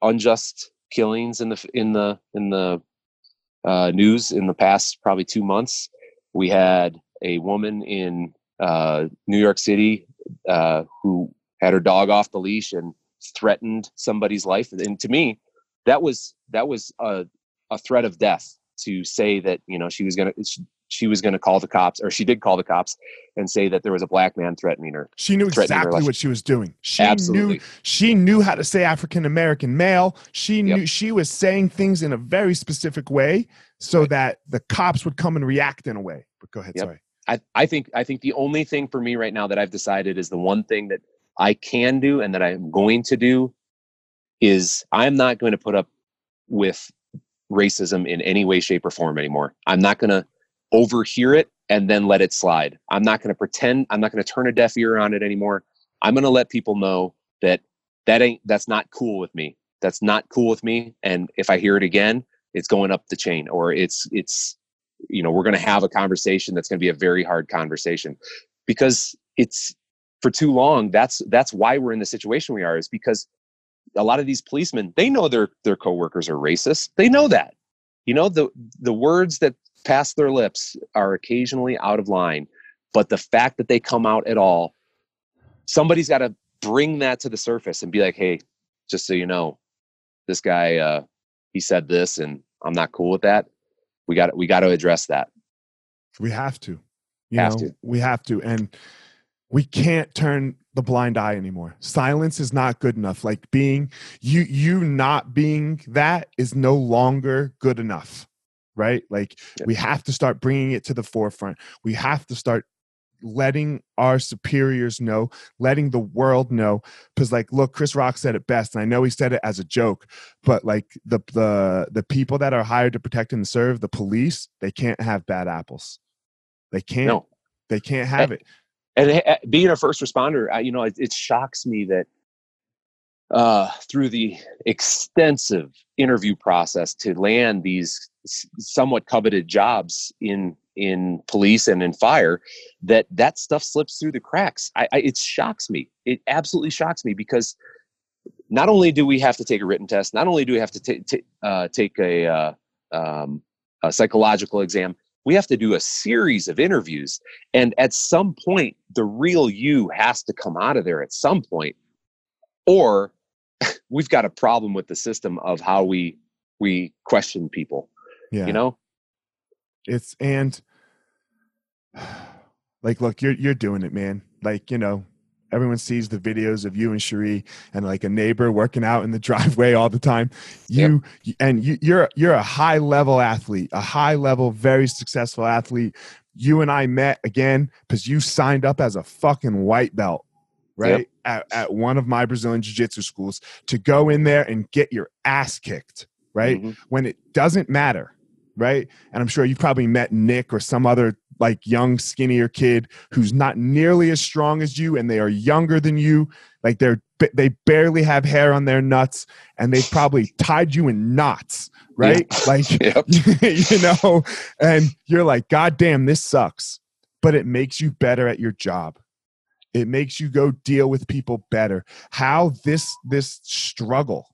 unjust killings in the in the in the uh, news in the past probably two months. We had a woman in uh, New York City uh, who had her dog off the leash and threatened somebody's life. And to me that was that was a, a threat of death to say that you know she was gonna she, she was gonna call the cops or she did call the cops and say that there was a black man threatening her She knew threatening her exactly what she was doing. She Absolutely. knew she knew how to say African American male. She Yep. knew she was saying things in a very specific way so Right. that the cops would come and react in a way. But go ahead, Yep. sorry. I, I think I think the only thing for me right now that I've decided is the one thing that I can do and that I'm going to do is I'm not going to put up with racism in any way, shape, or form anymore. I'm not going to overhear it and then let it slide. I'm not going to pretend. I'm not going to turn a deaf ear on it anymore. I'm going to let people know that that ain't that's not cool with me. That's not cool with me. And if I hear it again, it's going up the chain, or it's it's you know we're going to have a conversation that's going to be a very hard conversation because it's for too long that's that's why we're in the situation we are is because a lot of these policemen they know their their coworkers are racist they know that you know the the words that pass their lips are occasionally out of line but the fact that they come out at all somebody's got to bring that to the surface and be like hey just so you know this guy uh he said this and i'm not cool with that we got we got to address that We have to. You Have know, to. we have to. And we can't turn the blind eye anymore. Silence is not good enough. Like being you you not being that is no longer good enough. Right? Like Yep. we have to start bringing it to the forefront. We have to start letting our superiors know, letting the world know because like look Chris Rock said it best and I know he said it as a joke, but like the the the people that are hired to protect and serve, the police, they can't have bad apples. They can't no they can't have it. and uh, being a first responder, I, you know, it, it shocks me that uh, through the extensive interview process to land these somewhat coveted jobs in in police and in fire, that that stuff slips through the cracks. I, I it shocks me. It absolutely shocks me because not only do we have to take a written test, not only do we have to ta- ta- uh, take a, uh, um, a psychological exam, we have to do a series of interviews and at some point the real you has to come out of there at some point or (laughs) we've got a problem with the system of how we we question people Yeah. you know? It's and like look you're you're doing it man. Like you know everyone sees the videos of you and Cherie and like a neighbor working out in the (laughs) driveway all the time. You and you you're you're a high level athlete a high level very successful athlete. You and I met again because you signed up as a fucking white belt right at, at one of my Brazilian jiu-jitsu schools to go in there and get your ass kicked right? Mhm. when it doesn't matter, right? And I'm sure you've probably met Nick or some other like young, skinnier kid who's not nearly as strong as you and they are younger than you. Like they're they barely have hair on their nuts and they've probably tied you in knots, right? (laughs) Like (laughs) Yep. (laughs) you know, and you're like, God damn, this sucks. But it makes you better at your job. It makes you go deal with people better. How this this struggle,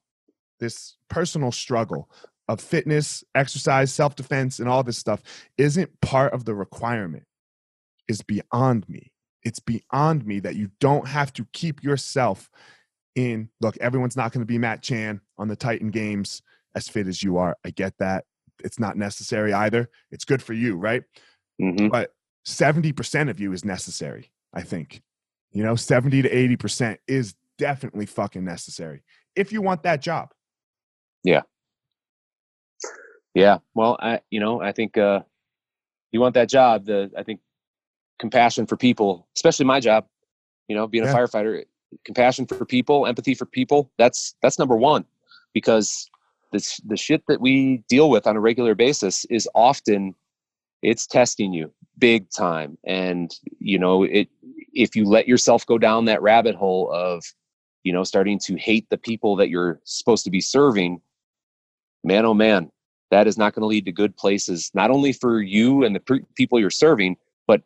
this personal struggle of fitness, exercise, self-defense, and all this stuff isn't part of the requirement, is beyond me. It's beyond me that you don't have to keep yourself in. Look, everyone's not going to be Matt Chan on the Titan Games as fit as you are. I get that. It's not necessary either. It's good for you, right? Mhm. But 70% of you is necessary, I think. You know, 70 to 80% is definitely fucking necessary if you want that job. yeah well i you know i think uh you want that job the i think compassion for people especially my job you know being a firefighter compassion for people empathy for people that's that's number one because this the shit that we deal with on a regular basis is often it's testing you big time and you know it if you let yourself go down that rabbit hole of you know starting to hate the people that you're supposed to be serving man oh man that is not going to lead to good places not only for you and the pre- people you're serving but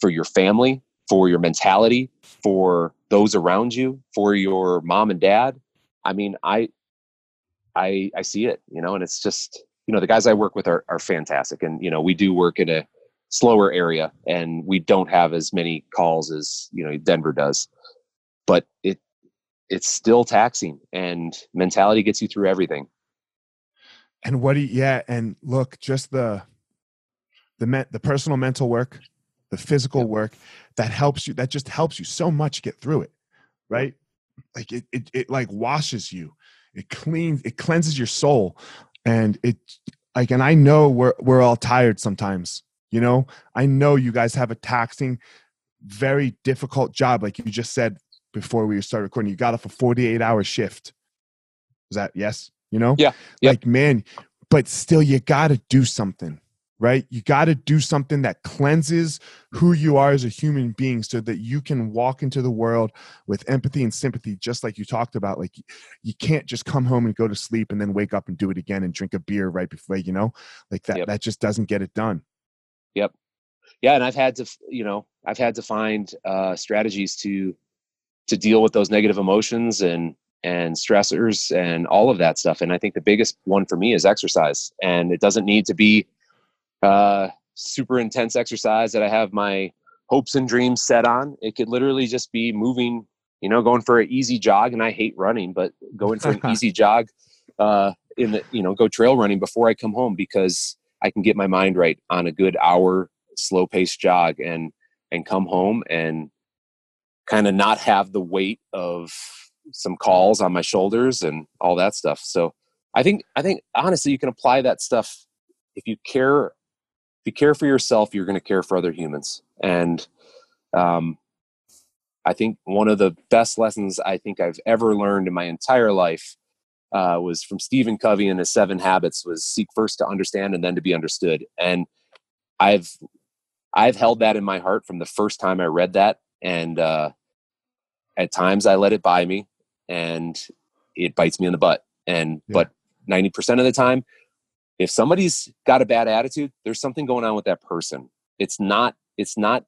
for your family for your mentality for those around you for your mom and dad. I mean i i i see it you know and it's just you know the guys i work with are, are fantastic and you know we do work in a slower area and we don't have as many calls as you know denver does. But it it's still taxing and mentality gets you through everything and what do you, yeah and look just the the me, the personal mental work the physical yep. work that helps you that just helps you so much get through it right? Like it, it it like washes you. It cleans it cleanses your soul. And it like and i know we're we're all tired sometimes you know? I know you guys have a taxing very difficult job like you just said before we started recording. You got off a 48 hour shift. Is that yes you know yeah yep. like man but still you got to do something right? You got to do something that cleanses who you are as a human being so that you can walk into the world with empathy and sympathy, just like you talked about. Like, you can't just come home and go to sleep and then wake up and do it again and drink a beer right before, you know, like that, yep. that just doesn't get it done. Yep. Yeah. And I've had to, you know, I've had to find uh, strategies to, to deal with those negative emotions and, and stressors and all of that stuff. And I think the biggest one for me is exercise. And it doesn't need to be uh, super intense exercise that I have my hopes and dreams set on. It could literally just be moving, you know, going for an easy jog. And I hate running, but going for an (laughs) easy jog uh, in the, you know, go trail running before I come home because I can get my mind right on a good hour slow paced jog and and come home and kind of not have the weight of some calls on my shoulders and all that stuff. So I think I think honestly you can apply that stuff if you care if you care for yourself, you're going to care for other humans. And um, I think one of the best lessons I think I've ever learned in my entire life uh, was from Stephen Covey and his Seven Habits was seek first to understand and then to be understood. And I've I've held that in my heart from the first time I read that, and uh, at times I let it by me, and it bites me in the butt. And yeah. but ninety percent of the time, if somebody's got a bad attitude there's something going on with that person it's not it's not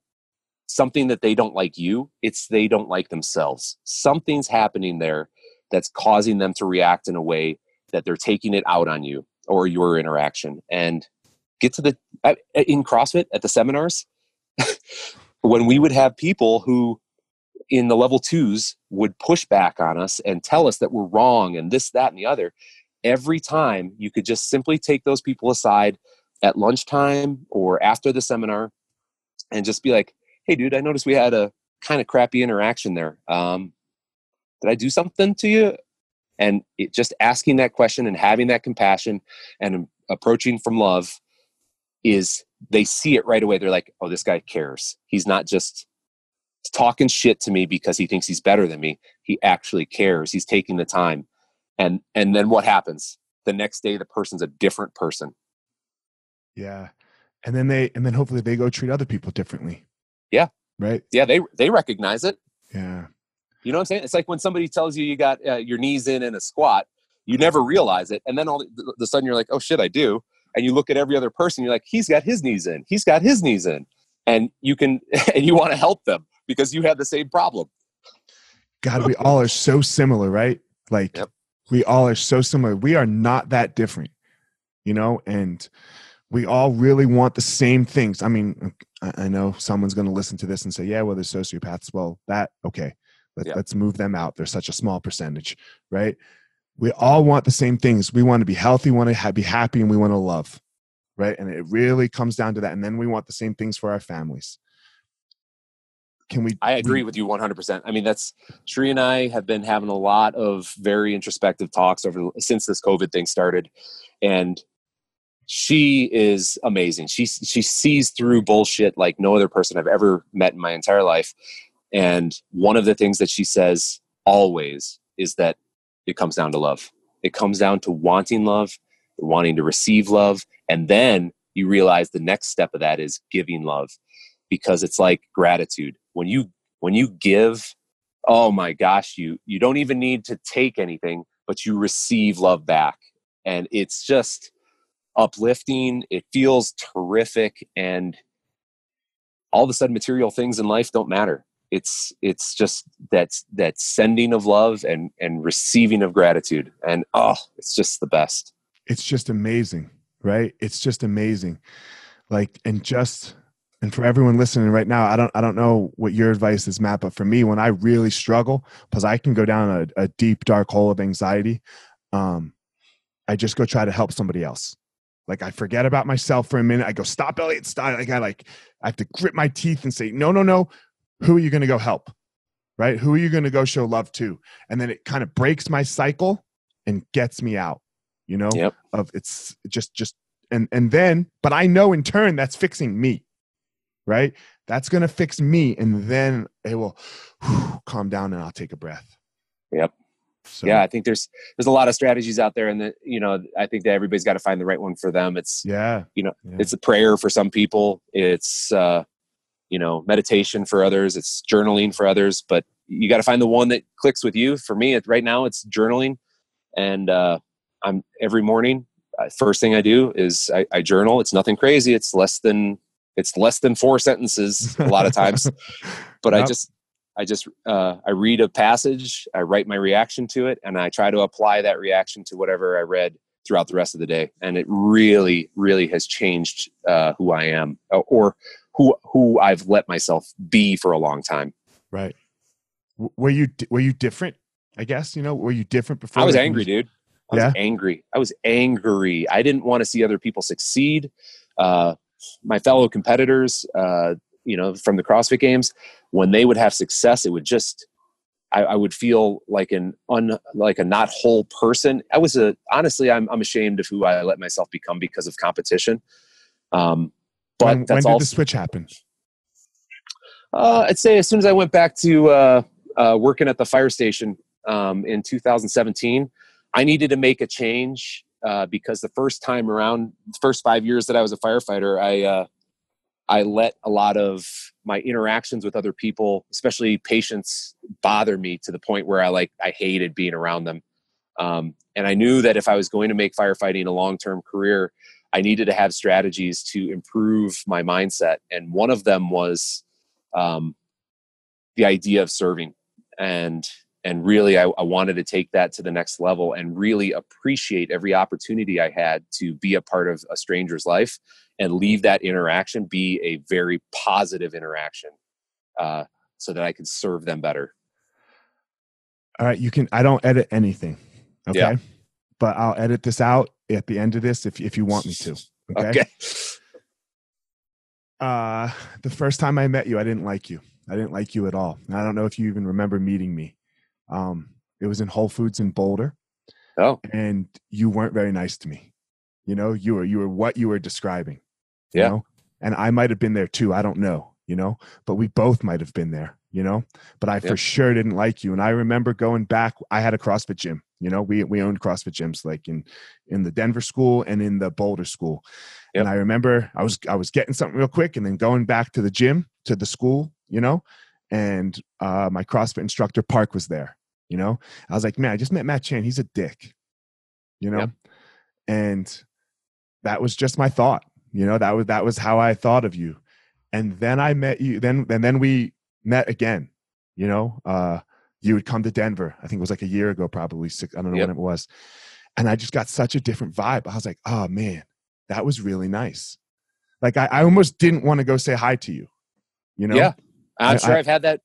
something that they don't like you it's they don't like themselves something's happening there that's causing them to react in a way that they're taking it out on you or your interaction and get to the in crossfit at the seminars (laughs) when we would have people who in the level twos would push back on us and tell us that we're wrong and this that and the other every time you could just simply take those people aside at lunchtime or after the seminar and just be like, hey, dude, I noticed we had a kind of crappy interaction there. Um, did I do something to you? And it, just asking that question and having that compassion and approaching from love is they see it right away. They're like, oh, this guy cares. He's not just talking shit to me because he thinks he's better than me. He actually cares. He's taking the time. And and then what happens? The next day the person's a different person. Yeah. And then they and then hopefully they go treat other people differently. Yeah. Right? Yeah they they recognize it. Yeah. You know what i'm saying? It's like when somebody tells you you got uh, your knees in in a squat you never realize it. And then all of the sudden you're like oh shit i do. And you look at every other person you're like he's got his knees in. He's got his knees in. And you can (laughs) and you want to help them because you have the same problem god we all are so similar right like yep we all are so similar. We are not that different, you know, and we all really want the same things. I mean, I know someone's going to listen to this and say, yeah, well, they're sociopaths. Well, that, okay, Let, us move them out. They're such a small percentage, right? We all want the same things. We want to be healthy, want to be happy, and we want to love, right? And it really comes down to that. And then we want the same things for our families can we i agree with you 100% i mean that's Sheree and i have been having a lot of very introspective talks over since this covid thing started and she is amazing. She she sees through bullshit like no other person i've ever met in my entire life and one of the things that she says always is that it comes down to love. It comes down to wanting love wanting to receive love and then you realize the next step of that is giving love because it's like gratitude when you when you give oh my gosh you you don't even need to take anything but you receive love back. And it's just uplifting. It feels terrific. And all of a sudden material things in life don't matter. It's it's just that that sending of love and and receiving of gratitude. And oh it's just the best. It's just amazing right? It's just amazing. Like and just and for everyone listening right now, I don't I don't know what your advice is, Matt, but for me, when I really struggle, because I can go down a, a, deep dark hole of anxiety, um, I just go try to help somebody else. Like I forget about myself for a minute. I go, stop, Elliot, stop. Like I like I have to grit my teeth and say, no, no, no. Who are you gonna go help? Right? Who are you gonna go show love to? And then it kind of breaks my cycle and gets me out, you know, yep. of it's just just and and then, but I know in turn that's fixing me right? That's going to fix me. And then it will whew, calm down and I'll take a breath. Yep. So, yeah, I think there's there's a lot of strategies out there, and that you know I think that everybody's got to find the right one for them. It's yeah, you know, yeah. it's a prayer for some people. It's uh, you know meditation for others. It's journaling for others. But you got to find the one that clicks with you. For me, right now, it's journaling, and uh, I'm every morning. Uh, first thing I do is I, I journal. It's nothing crazy. It's less than it's less than four sentences a lot of times (laughs) but yep. i just i just uh, i read a passage i write my reaction to it and i try to apply that reaction to whatever i read throughout the rest of the day and it really really has changed uh, who i am uh, or who who i've let myself be for a long time right were you were you different i guess you know were you different before i was angry dude I yeah? was angry. I was angry. I didn't want to see other people succeed. Uh, my fellow competitors, uh, you know, from the CrossFit Games, when they would have success, it would just I, I, would feel like an un like a not whole person. I was a honestly, I'm I'm ashamed of who I let myself become because of competition. Um, but when, that's when did also, the switch happen? Uh, I'd say as soon as I went back to uh, uh, working at the fire station um, in 2017, I needed to make a change uh, because the first time around, the first five years that I was a firefighter, I uh, I let a lot of my interactions with other people, especially patients, bother me to the point where I like I hated being around them. Um, and I knew that if I was going to make firefighting a long term career, I needed to have strategies to improve my mindset. And one of them was um, the idea of serving. And and really I, I, wanted to take that to the next level and really appreciate every opportunity i had to be a part of a stranger's life and leave that interaction be a very positive interaction uh, so that i could serve them better. All right you can i don't edit anything okay? Yeah. but i'll edit this out at the end of this if, if you want me to okay, okay. (laughs) uh the first time i met you i didn't like you. I didn't like you at all. I don't know if you even remember meeting me um, it was in Whole Foods in Boulder. Oh. And you weren't very nice to me. You know, you were you were what you were describing. You yeah. Know? And I might have been there too. I don't know, you know, but we both might have been there, you know. But I yeah. for sure didn't like you. And I remember going back, I had a CrossFit gym. You know, we we owned CrossFit gyms like in in the Denver school and in the Boulder school. Yep. And I remember I was I was getting something real quick and then going back to the gym, to the school, you know, and uh, my CrossFit instructor Park was there. You know, I was like, man, I just met Matt Chan. He's a dick. You know, yep. and that was just my thought. You know, that was that was how I thought of you. And then I met you. Then and then we met again. You know, uh, you would come to Denver. I think it was like a year ago, probably six. I don't know yep. when it was. And I just got such a different vibe. I was like, oh man, that was really nice. Like I, I almost didn't want to go say hi to you. You know? Yeah. I'm I, sure I, have had that.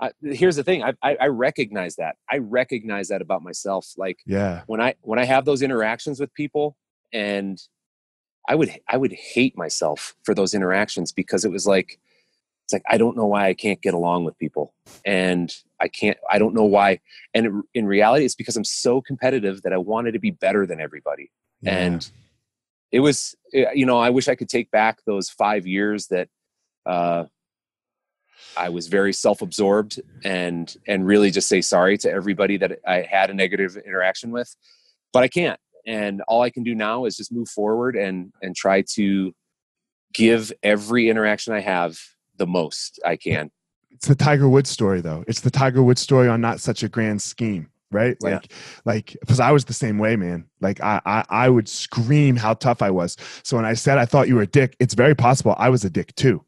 Uh, here's the thing. I, I, I recognize that. I recognize that about myself. Like yeah, when I when I have those interactions with people, and I would I would hate myself for those interactions because it was like it's like I don't know why I can't get along with people, and I can't. I don't know why. And it, in reality, it's because I'm so competitive that I wanted to be better than everybody. Yeah. And it was, eh, you know, I wish I could take back those five years that uh, I was very self-absorbed and and really just say sorry to everybody that I had a negative interaction with, but I can't. And all I can do now is just move forward and and try to give every interaction I have the most I can. It's the Tiger Woods story, though. It's the Tiger Woods story on not such a grand scheme, right? Like, yeah. like because I was the same way, man. Like I, I, I would scream how tough I was. So when I said I thought you were a dick, it's very possible I was a dick too.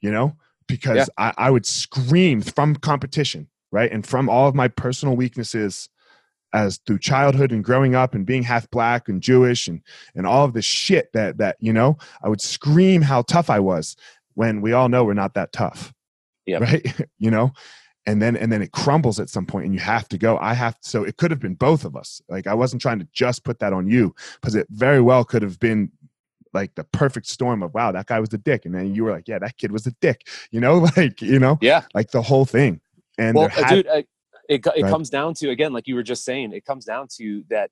You know, because yeah. I, I would scream from competition, right? And from all of my personal weaknesses as through childhood and growing up and being half black and Jewish and and all of the shit that that you know I would scream how tough I was when we all know we're not that tough. Yep. (laughs) Right. you know, and then and then it crumbles at some point and you have to go i have so it could have been both of us like i wasn't trying to just put that on you because it very well could have been like the perfect storm of wow that guy was a dick and then you were like yeah that kid was a dick (laughs) you know (laughs) like you know yeah. like the whole thing. And well uh, had- dude uh, it, it Right. comes down to again like you were just saying it comes down to that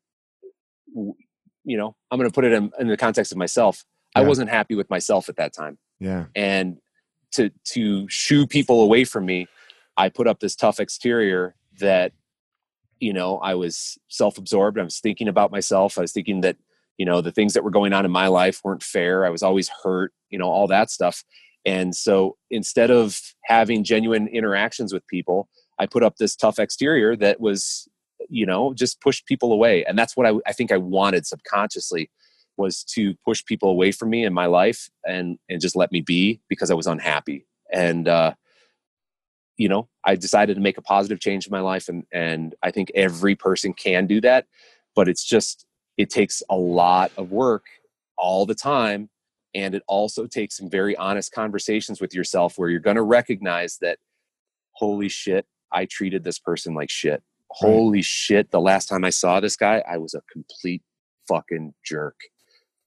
you know i'm going to put it in, in the context of myself. I wasn't happy with myself at that time. Yeah. And to to shoo people away from me i put up this tough exterior that you know i was self-absorbed i was thinking about myself i was thinking that you know the things that were going on in my life weren't fair i was always hurt you know all that stuff and so instead of having genuine interactions with people i put up this tough exterior that was you know just pushed people away and that's what i, I think i wanted subconsciously was to push people away from me in my life and and just let me be because I was unhappy. And uh, you know, I decided to make a positive change in my life, and and I think every person can do that, but it's just it takes a lot of work all the time, and it also takes some very honest conversations with yourself where you're going to recognize that, holy shit, I treated this person like shit. Holy shit, the last time I saw this guy, I was a complete fucking jerk.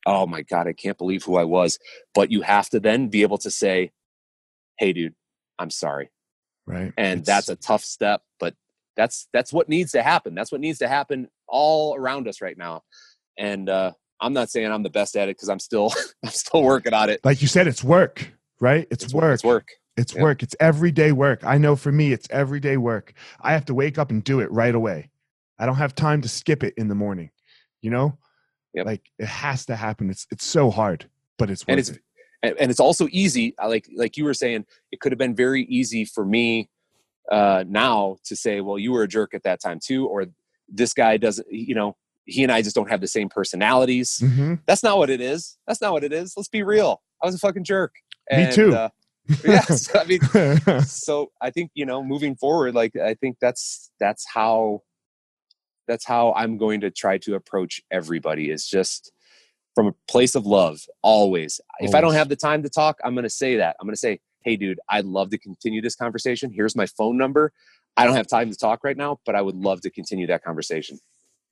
Oh my god i can't believe who i was. But you have to then be able to say hey dude i'm sorry. Right and It's- that's a tough step but that's that's what needs to happen that's what needs to happen all around us right now and uh i'm not saying i'm the best at it because i'm still (laughs) i'm still working on it like you said it's work right it's, work it's work It's Yeah. work. It's everyday work. I know for me, it's everyday work. I have to wake up and do it right away. I don't have time to skip it in the morning. You know, Yep. like it has to happen. It's it's so hard, but it's and it's it. and, and it's also easy I like like you were saying it could have been very easy for me uh now to say well you were a jerk at that time too or this guy doesn't you know he and i just don't have the same personalities. Mhm. that's not what it is. That's not what it is. Let's be real. I was a fucking jerk. Me too. uh, (laughs) yes i mean (laughs) so i think you know moving forward like i think that's that's how that's how i'm going to try to approach everybody is just from a place of love always. If i don't have the time to talk i'm going to say that. I'm going to say hey dude i'd love to continue this conversation here's my phone number i don't have time to talk right now but i would love to continue that conversation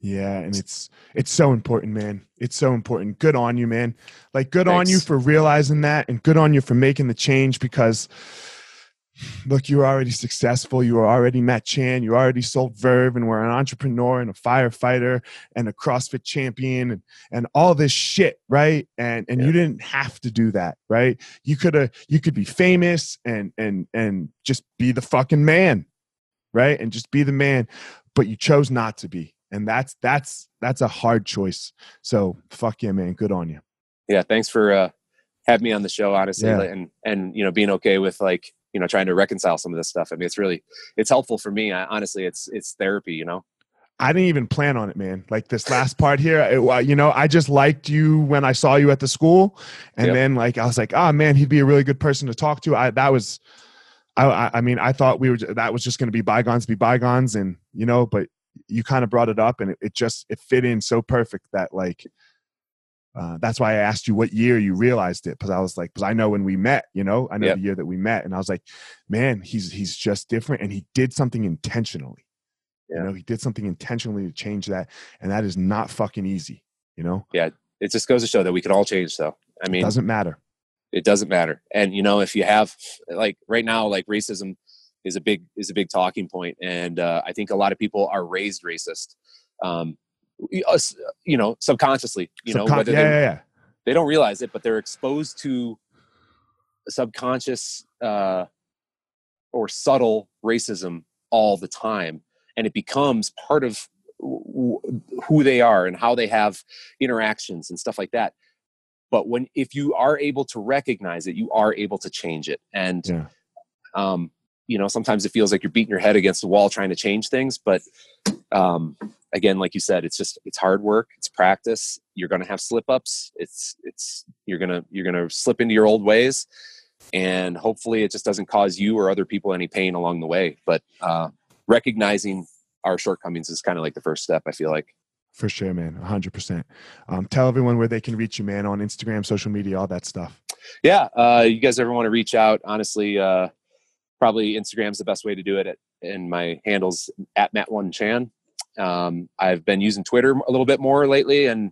Yeah, and it's it's so important, man. It's so important. Good on you, man. Like good on you for realizing that and good on you for making the change because look, you're already successful. You were already Matt Chan. You already sold Verve and were an entrepreneur and a firefighter and a CrossFit champion and, and all this shit, right? And and you didn't have to do that, right? You could have you could be famous and and and just be the fucking man, right? And just be the man, but you chose not to be. And that's that's that's a hard choice. So fuck yeah, man. Good on you. yeah thanks for uh having me on the show honestly Yeah. and and you know being okay with like you know trying to reconcile some of this stuff i mean it's really it's helpful for me I, honestly it's it's therapy you know I didn't even plan on it, man. Like this last part here, it, you know, I just liked you when I saw you at the school, and Yep. then like I was like, oh man, he'd be a really good person to talk to. I that was, I I, mean, I thought we were that was just going to be bygones be bygones, and you know, but you kind of brought it up, and it, it just it fit in so perfect that like. Uh, that's why I asked you what year you realized it because I was like, because I know when we met, you know, I know Yep. the year that we met, and I was like, man, he's he's just different, and he did something intentionally. Yeah. You know, he did something intentionally to change that, and that is not fucking easy. You know, Yeah, it just goes to show that we can all change though i mean, it doesn't matter. it doesn't matter and you know if you have like right now like racism is a big is a big talking point and uh, i think a lot of people are raised racist um us, you know subconsciously you know whether yeah, they, yeah, yeah. they don't realize it but they're exposed to subconscious uh or subtle racism all the time and it becomes part of who they are and how they have interactions and stuff like that but when if you are able to recognize it you are able to change it and Yeah. um you know sometimes it feels like you're beating your head against the wall trying to change things but um again like you said it's just it's hard work it's practice you're going to have slip ups it's it's you're going to you're going to slip into your old ways and hopefully it just doesn't cause you or other people any pain along the way but uh recognizing our shortcomings is kind of like the first step i feel like For sure, man. 100%. Um, tell everyone where they can reach you, man, on Instagram, social media, all that stuff. Yeah. Uh, you guys ever want to reach out? Honestly, uh, probably Instagram's the best way to do it. At, and my handle's at Matt1Chan. Um, I've been using Twitter a little bit more lately, and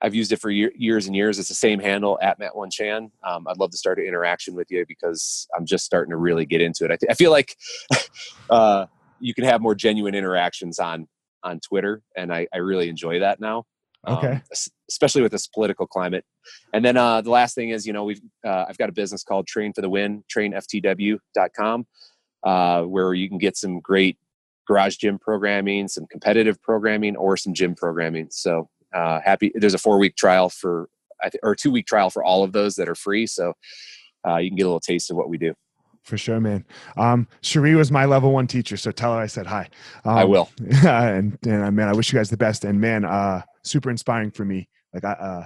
I've used it for year, years and years. It's the same handle at Matt1Chan. Um, I'd love to start an interaction with you because I'm just starting to really get into it. I, th- I feel like (laughs) uh, you can have more genuine interactions on on Twitter, and I, I really enjoy that now. Okay. Um, especially with this political climate. And then uh, the last thing is, you know, we've uh, I've got a business called Train for the Win, trainftw.com, uh, where you can get some great garage gym programming, some competitive programming, or some gym programming. So uh, happy. There's a four week trial for or two week trial for all of those that are free. So uh, you can get a little taste of what we do for sure, man. Um, Cherie was my level one teacher, so tell her I said hi. Um, I will. (laughs) and, and man, I wish you guys the best. And man, uh, super inspiring for me. Like I, uh,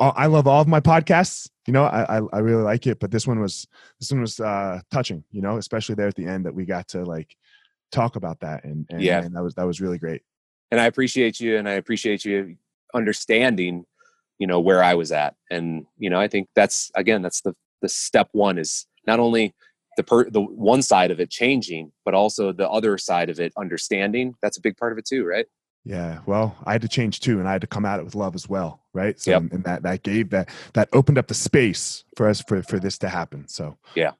I love all of my podcasts. You know, I, I, I really like it, but this one was this one was uh, touching. You know, especially there at the end that we got to like talk about that, and, and yeah, and that was that was really great. And I appreciate you, and I appreciate you understanding, you know, where I was at, and you know, I think that's again, that's the the step one is not only the per the one side of it changing but also the other side of it understanding that's a big part of it too right yeah well i had to change too and i had to come at it with love as well right? So yep. and that that gave that that opened up the space for us for for this to happen so. Yeah.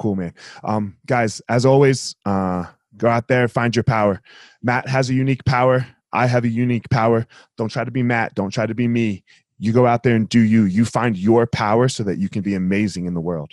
Cool man. Um guys as always uh go out there find your power. Matt has a unique power. I have a unique power. Don't try to be matt. Don't try to be me. You go out there and do you. You find your power so that you can be amazing in the world